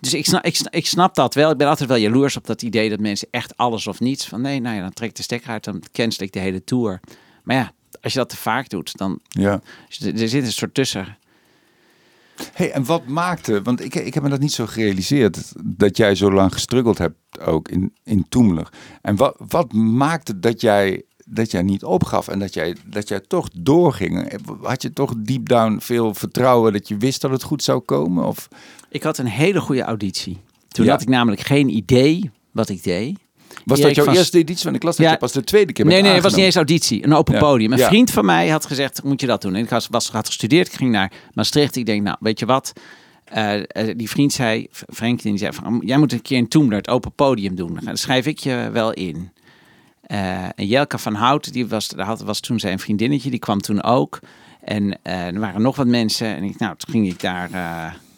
Dus ik snap, ik, snap, ik snap dat wel. Ik ben altijd wel jaloers op dat idee dat mensen echt alles of niets. Van nee, nou ja, dan trek ik de stekker uit, dan cancel ik de hele tour. Maar ja, als je dat te vaak doet, dan. Ja. Er zit een soort tussen. Hey, en wat maakte, want ik, ik heb me dat niet zo gerealiseerd, dat jij zo lang gestruggeld hebt ook in, in Toemler. En wat, wat maakte dat jij, dat jij niet opgaf en dat jij, dat jij toch doorging? Had je toch deep down veel vertrouwen dat je wist dat het goed zou komen? Of, Ik had een hele goede auditie. Toen Ja. had ik namelijk geen idee wat ik deed. Was dat jouw van- eerste editie? Want ik las dat Ja. je pas de tweede keer Nee, nee, het was niet eens auditie. Een open Ja. podium. Een Ja. vriend van mij had gezegd, moet je dat doen? En ik was, was had gestudeerd. Ik ging naar Maastricht. Ik denk, nou, weet je wat? Eh, eh, die vriend zei, Franklin, die zei van, jij moet een keer in Toemler het open podium doen. Dan schrijf ik je wel in. Eh, en Jelka van Hout, die was, daar had, was toen zijn vriendinnetje, die kwam toen ook. En er waren nog wat mensen. En ik, nou, toen ging ik daar...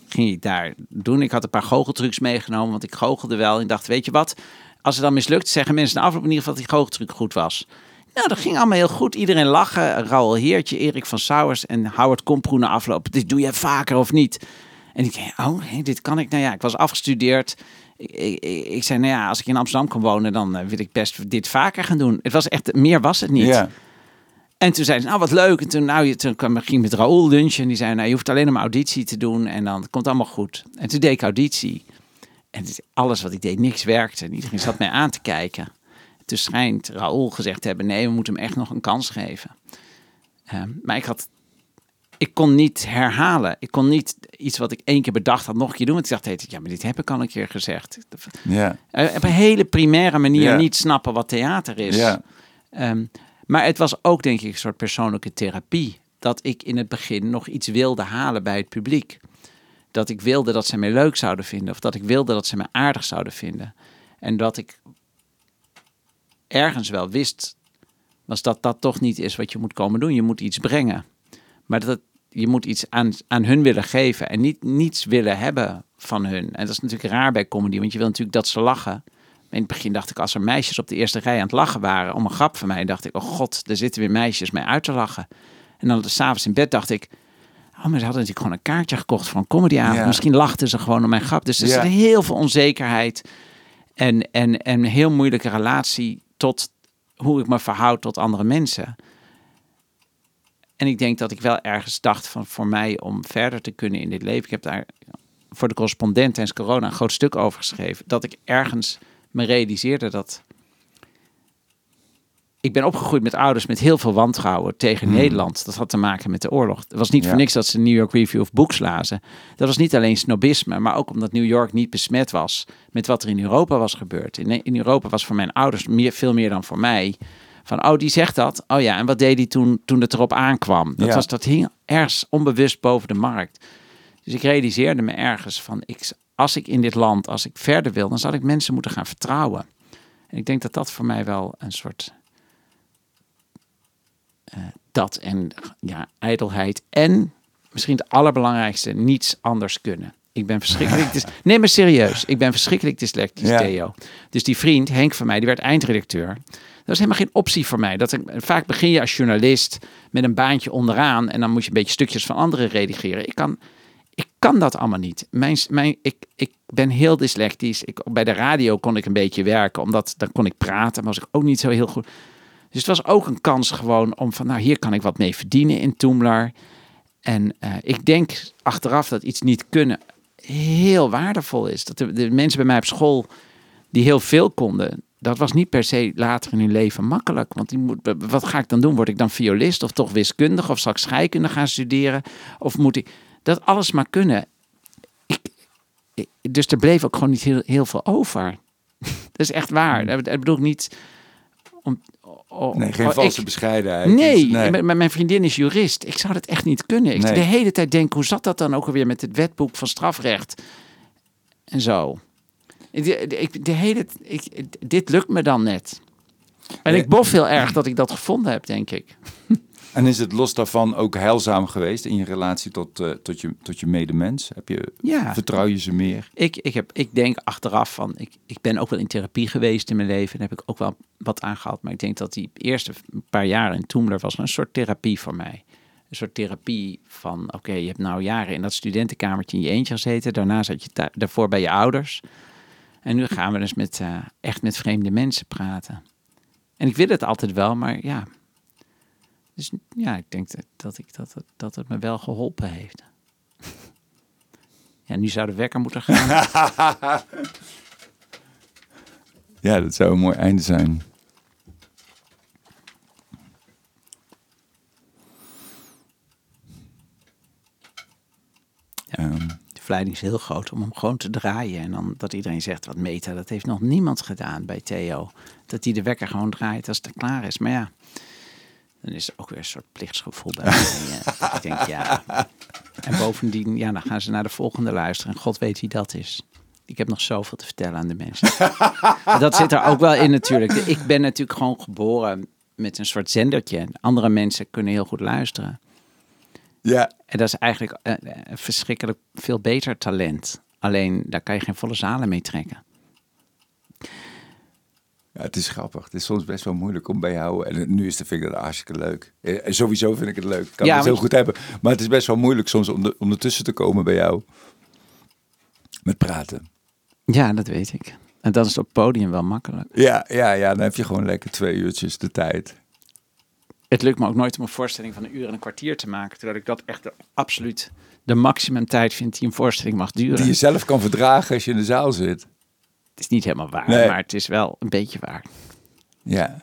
ging ik daar doen. Ik had een paar goocheltrucs meegenomen, want ik goochelde wel. Ik dacht, weet je wat? Als het dan mislukt, zeggen mensen na afloop in ieder geval dat die goocheltruc goed was. Nou, dat ging allemaal heel goed. Iedereen lachen. Raoul Heertje, Erik van Sauers en Howard Komproe na afloop. Dit doe je vaker of niet? En ik denk, oh, dit kan ik. Nou ja, ik was afgestudeerd. Ik, ik, zei, nou ja, als ik in Amsterdam kan wonen, dan eh, wil ik best dit vaker gaan doen. Het was echt, meer was het niet. Ja. En toen zei ze, nou wat leuk. En toen, nou, je- toen kwam, ging ik met Raoul lunchen. En die zei, nou je hoeft alleen maar auditie te doen. En dan komt het allemaal goed. En toen deed ik auditie. En alles wat ik deed, niks werkte. En iedereen zat mij aan te kijken. En toen schijnt Raoul gezegd te hebben, nee, we moeten hem echt nog een kans geven. Ehm, maar ik had... Ik kon niet herhalen. Ik kon niet iets wat ik één keer bedacht had nog een keer doen. Want ik dacht, ja, maar dit heb ik al een keer gezegd. Ja. Eh, op een hele primaire manier Ja. niet snappen wat theater is. Ja. Ehm, maar het was ook, denk ik, een soort persoonlijke therapie. Dat ik in het begin nog iets wilde halen bij het publiek. Dat ik wilde dat ze mij leuk zouden vinden. Of dat ik wilde dat ze mij aardig zouden vinden. En dat ik ergens wel wist, was dat dat toch niet is wat je moet komen doen. Je moet iets brengen. Maar dat je moet iets aan, aan hun willen geven. En niet niets willen hebben van hun. En dat is natuurlijk raar bij comedy. Want je wil natuurlijk dat ze lachen. In het begin dacht ik, als er meisjes op de eerste rij aan het lachen waren om een grap van mij, dacht ik, oh god, er zitten weer meisjes mij uit te lachen. En dan s'avonds in bed dacht ik, oh, maar ze hadden natuurlijk gewoon een kaartje gekocht voor een comedyavond. Ja. Misschien lachten ze gewoon om mijn grap. Dus er Ja. zit heel veel onzekerheid en, en, en een heel moeilijke relatie tot hoe ik me verhoud tot andere mensen. En ik denk dat ik wel ergens dacht van voor mij om verder te kunnen in dit leven. Ik heb daar voor de correspondent tijdens corona een groot stuk over geschreven. Dat ik ergens me realiseerde dat. Ik ben opgegroeid met ouders met heel veel wantrouwen tegen Nederland. Dat had te maken met de oorlog. Het was niet Ja. voor niks dat ze New York Review of Books lazen. Dat was niet alleen snobisme, maar ook omdat New York niet besmet was met wat er in Europa was gebeurd. In, in Europa was voor mijn ouders meer, veel meer dan voor mij. Van, oh, die zegt dat. Oh ja, en wat deed hij toen, toen het erop aankwam? Dat, Ja. was, dat hing ergens onbewust boven de markt. Dus ik realiseerde me ergens van, ik, als ik in dit land, als ik verder wil, dan zal ik mensen moeten gaan vertrouwen. En ik denk dat dat voor mij wel een soort dat en ja, ijdelheid en misschien het allerbelangrijkste, niets anders kunnen. Ik ben verschrikkelijk. dys- nee, maar serieus. Ik ben verschrikkelijk dyslectisch, Ja. Theo. Dus die vriend, Henk van mij, die werd eindredacteur. Dat was helemaal geen optie voor mij. Dat ik, vaak begin je als journalist met een baantje onderaan en dan moet je een beetje stukjes van anderen redigeren. Ik kan, ik kan dat allemaal niet. Mijn, mijn, ik, ik ben heel dyslectisch. Ik, bij de radio kon ik een beetje werken, omdat dan kon ik praten, maar was ik ook niet zo heel goed. Dus het was ook een kans gewoon om van, nou hier kan ik wat mee verdienen in Toomlar. En eh, ik denk achteraf dat iets niet kunnen heel waardevol is. Dat de, de mensen bij mij op school die heel veel konden, dat was niet per se later in hun leven makkelijk. Want die moet, wat ga ik dan doen? Word ik dan violist of toch wiskundig? Of zal ik scheikunde gaan studeren? Of moet ik dat alles maar kunnen? Ik, ik- dus er bleef ook gewoon niet heel, heel veel over. dat is echt waar. Dat, dat bedoel ik niet om. Nee, geen valse Oh, ik- bescheidenheid. Nee, m- mijn vriendin is jurist. Ik zou dat echt niet kunnen. Ik Nee. de hele tijd denk, hoe zat dat dan ook alweer met het wetboek van strafrecht? En zo. De- de hele, ik, dit lukt me dan net. En Nee. ik bof heel erg dat ik dat gevonden heb, denk ik. En is het los daarvan ook heilzaam geweest in je relatie tot, eh, tot, je, tot je medemens? Heb je, Ja. Vertrouw je ze meer? Ik, ik, heb, ik denk achteraf van, ik, ik ben ook wel in therapie geweest in mijn leven. Daar heb ik ook wel wat aan gehad. Maar ik denk dat die eerste paar jaren in Toemler was een soort therapie voor mij. Een soort therapie van, oké, je hebt nou jaren in dat studentenkamertje in je eentje gezeten. Daarna zat je daarvoor bij je ouders. En nu gaan we dus met, eh, echt met vreemde mensen praten. En ik wil het altijd wel, maar ja. Dus ja, ik denk dat, ik, dat, het- dat het me wel geholpen heeft. Ja, nu zou de wekker moeten gaan. Ja, dat zou een mooi einde zijn. De verleiding is heel groot om hem gewoon te draaien. En dan dat iedereen zegt, wat meta, dat heeft nog niemand gedaan bij Theo. Dat hij de wekker gewoon draait als het klaar is. Maar ja, dan is er ook weer een soort plichtsgevoel bij mij. Eh, ik denk, ja. En bovendien, ja, dan gaan ze naar de volgende luisteren. En God weet wie dat is. Ik heb nog zoveel te vertellen aan de mensen. dat zit er ook wel in natuurlijk. Ik ben natuurlijk gewoon geboren met een soort zendertje. Andere mensen kunnen heel goed luisteren. ja, En dat is eigenlijk eh, een verschrikkelijk veel beter talent. Alleen daar kan je geen volle zalen mee trekken. Ja, het is grappig. Het is soms best wel moeilijk om bij jou. En nu is de vind ik dat hartstikke leuk. Eh, En sowieso vind ik het leuk. Ik kan Ja, het heel goed hebben. Maar het is best wel moeilijk soms om, de, om ertussen te komen bij jou. Met praten. Ja, dat weet ik. En dat is op podium wel makkelijk. Ja, ja, ja. Dan heb je gewoon lekker twee uurtjes de tijd. Het lukt me ook nooit om een voorstelling van een uur en een kwartier te maken. Terwijl ik dat echt de, absoluut de maximum tijd vind die een voorstelling mag duren. Die je zelf kan verdragen als je in de zaal zit. Het is niet helemaal waar, Nee. maar het is wel een beetje waar. Ja.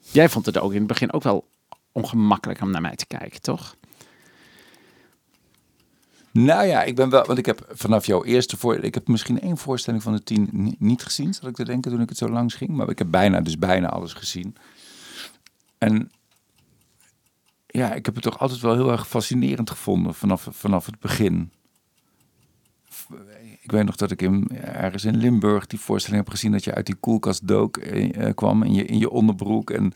Jij vond het ook in het begin ook wel ongemakkelijk om naar mij te kijken, toch? Nou ja, ik ben wel, want ik heb vanaf jouw eerste voor, ik heb misschien één voorstelling van de tien ni- niet gezien, zal ik te denken toen ik het zo langs ging, maar ik heb bijna, dus bijna alles gezien. En ja, ik heb het toch altijd wel heel erg fascinerend gevonden vanaf, vanaf het begin. Ik weet nog dat ik in, ergens in Limburg die voorstelling heb gezien dat je uit die koelkast dook, eh, eh, kwam in je, in je onderbroek en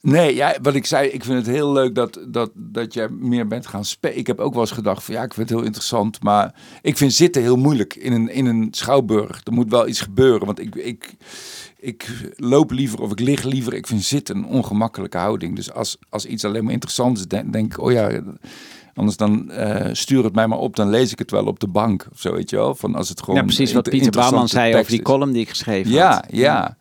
Nee, ja, wat ik zei, ik vind het heel leuk dat, dat, dat jij meer bent gaan spelen. Ik heb ook wel eens gedacht van ja, ik vind het heel interessant, maar ik vind zitten heel moeilijk in een, in een schouwburg. Er moet wel iets gebeuren, want ik, ik, ik loop liever of ik lig liever. Ik vind zitten een ongemakkelijke houding. Dus als, als iets alleen maar interessant is, denk, denk ik, oh ja, anders dan eh, stuur het mij maar op, dan lees ik het wel op de bank of zo, weet je wel. Van als het gewoon Ja, precies wat Pieter Bouwman zei over die column die ik geschreven Ja, had. ja.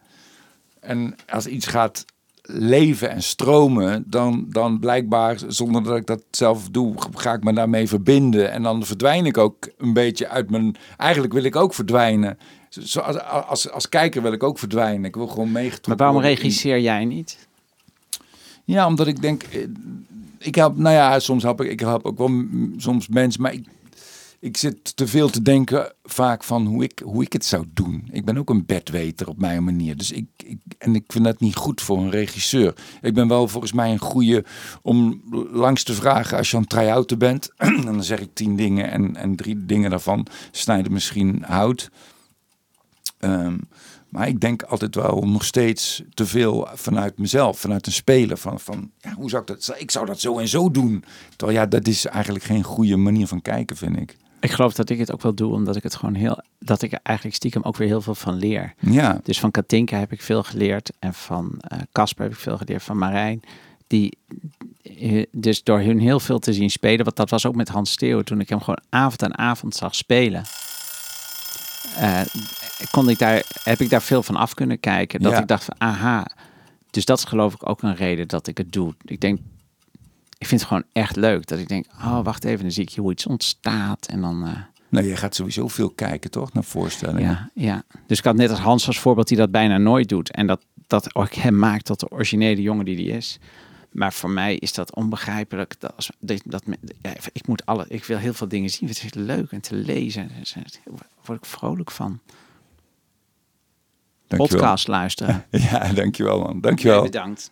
En als iets gaat leven en stromen, dan, dan blijkbaar, zonder dat ik dat zelf doe, ga ik me daarmee verbinden. En dan verdwijn ik ook een beetje uit mijn... Eigenlijk wil ik ook verdwijnen. Zo, als, als, als kijker wil ik ook verdwijnen. Ik wil gewoon meegetrokken Maar waarom regisseer jij niet? ja, omdat ik denk, eh, ik help, nou ja, soms help ik, ik help ook wel soms mensen, maar ik, ik zit te veel te denken vaak van hoe ik, hoe ik het zou doen. Ik ben ook een bedweter op mijn manier. Dus ik, ik, en ik vind dat niet goed voor een regisseur. Ik ben wel volgens mij een goede om langs te vragen als je aan het try-outen bent. en dan zeg ik tien dingen en, en drie dingen daarvan snijden misschien hout. Ehm, maar ik denk altijd wel nog steeds te veel vanuit mezelf, vanuit een speler. Van, van ja, hoe zou ik dat? Ik zou dat zo en zo doen. Terwijl ja, dat is eigenlijk geen goede manier van kijken, vind ik. Ik geloof dat ik het ook wel doe, omdat ik het gewoon heel, dat ik er eigenlijk stiekem ook weer heel veel van leer. Ja, Dus van Katinka heb ik veel geleerd en van eh, Casper heb ik veel geleerd, van Marijn. Die, eh, dus door hun heel veel te zien spelen, want dat was ook met Hans Steeuw, toen ik hem gewoon avond aan avond zag spelen. eh, kon ik daar, heb ik daar veel van af kunnen kijken. Dat Ja. ik dacht van, aha. Dus dat is geloof ik ook een reden dat ik het doe. Ik denk, ik vind het gewoon echt leuk. Dat ik denk, oh wacht even, dan zie ik hier hoe iets ontstaat. En dan, eh, nou, je gaat sowieso veel kijken, toch? Naar voorstellingen. ja, ja. Dus ik had net als Hans als voorbeeld die dat bijna nooit doet. En dat, dat ook hem maakt tot de originele jongen die die is. Maar voor mij is dat onbegrijpelijk. Dat, als- dat, dat, ja, ik, moet alle, ik wil heel veel dingen zien. Het is leuk en te lezen. Daar word ik vrolijk van. Dankjewel. Podcast luisteren. Ja, dankjewel man. Dankjewel. Bedankt.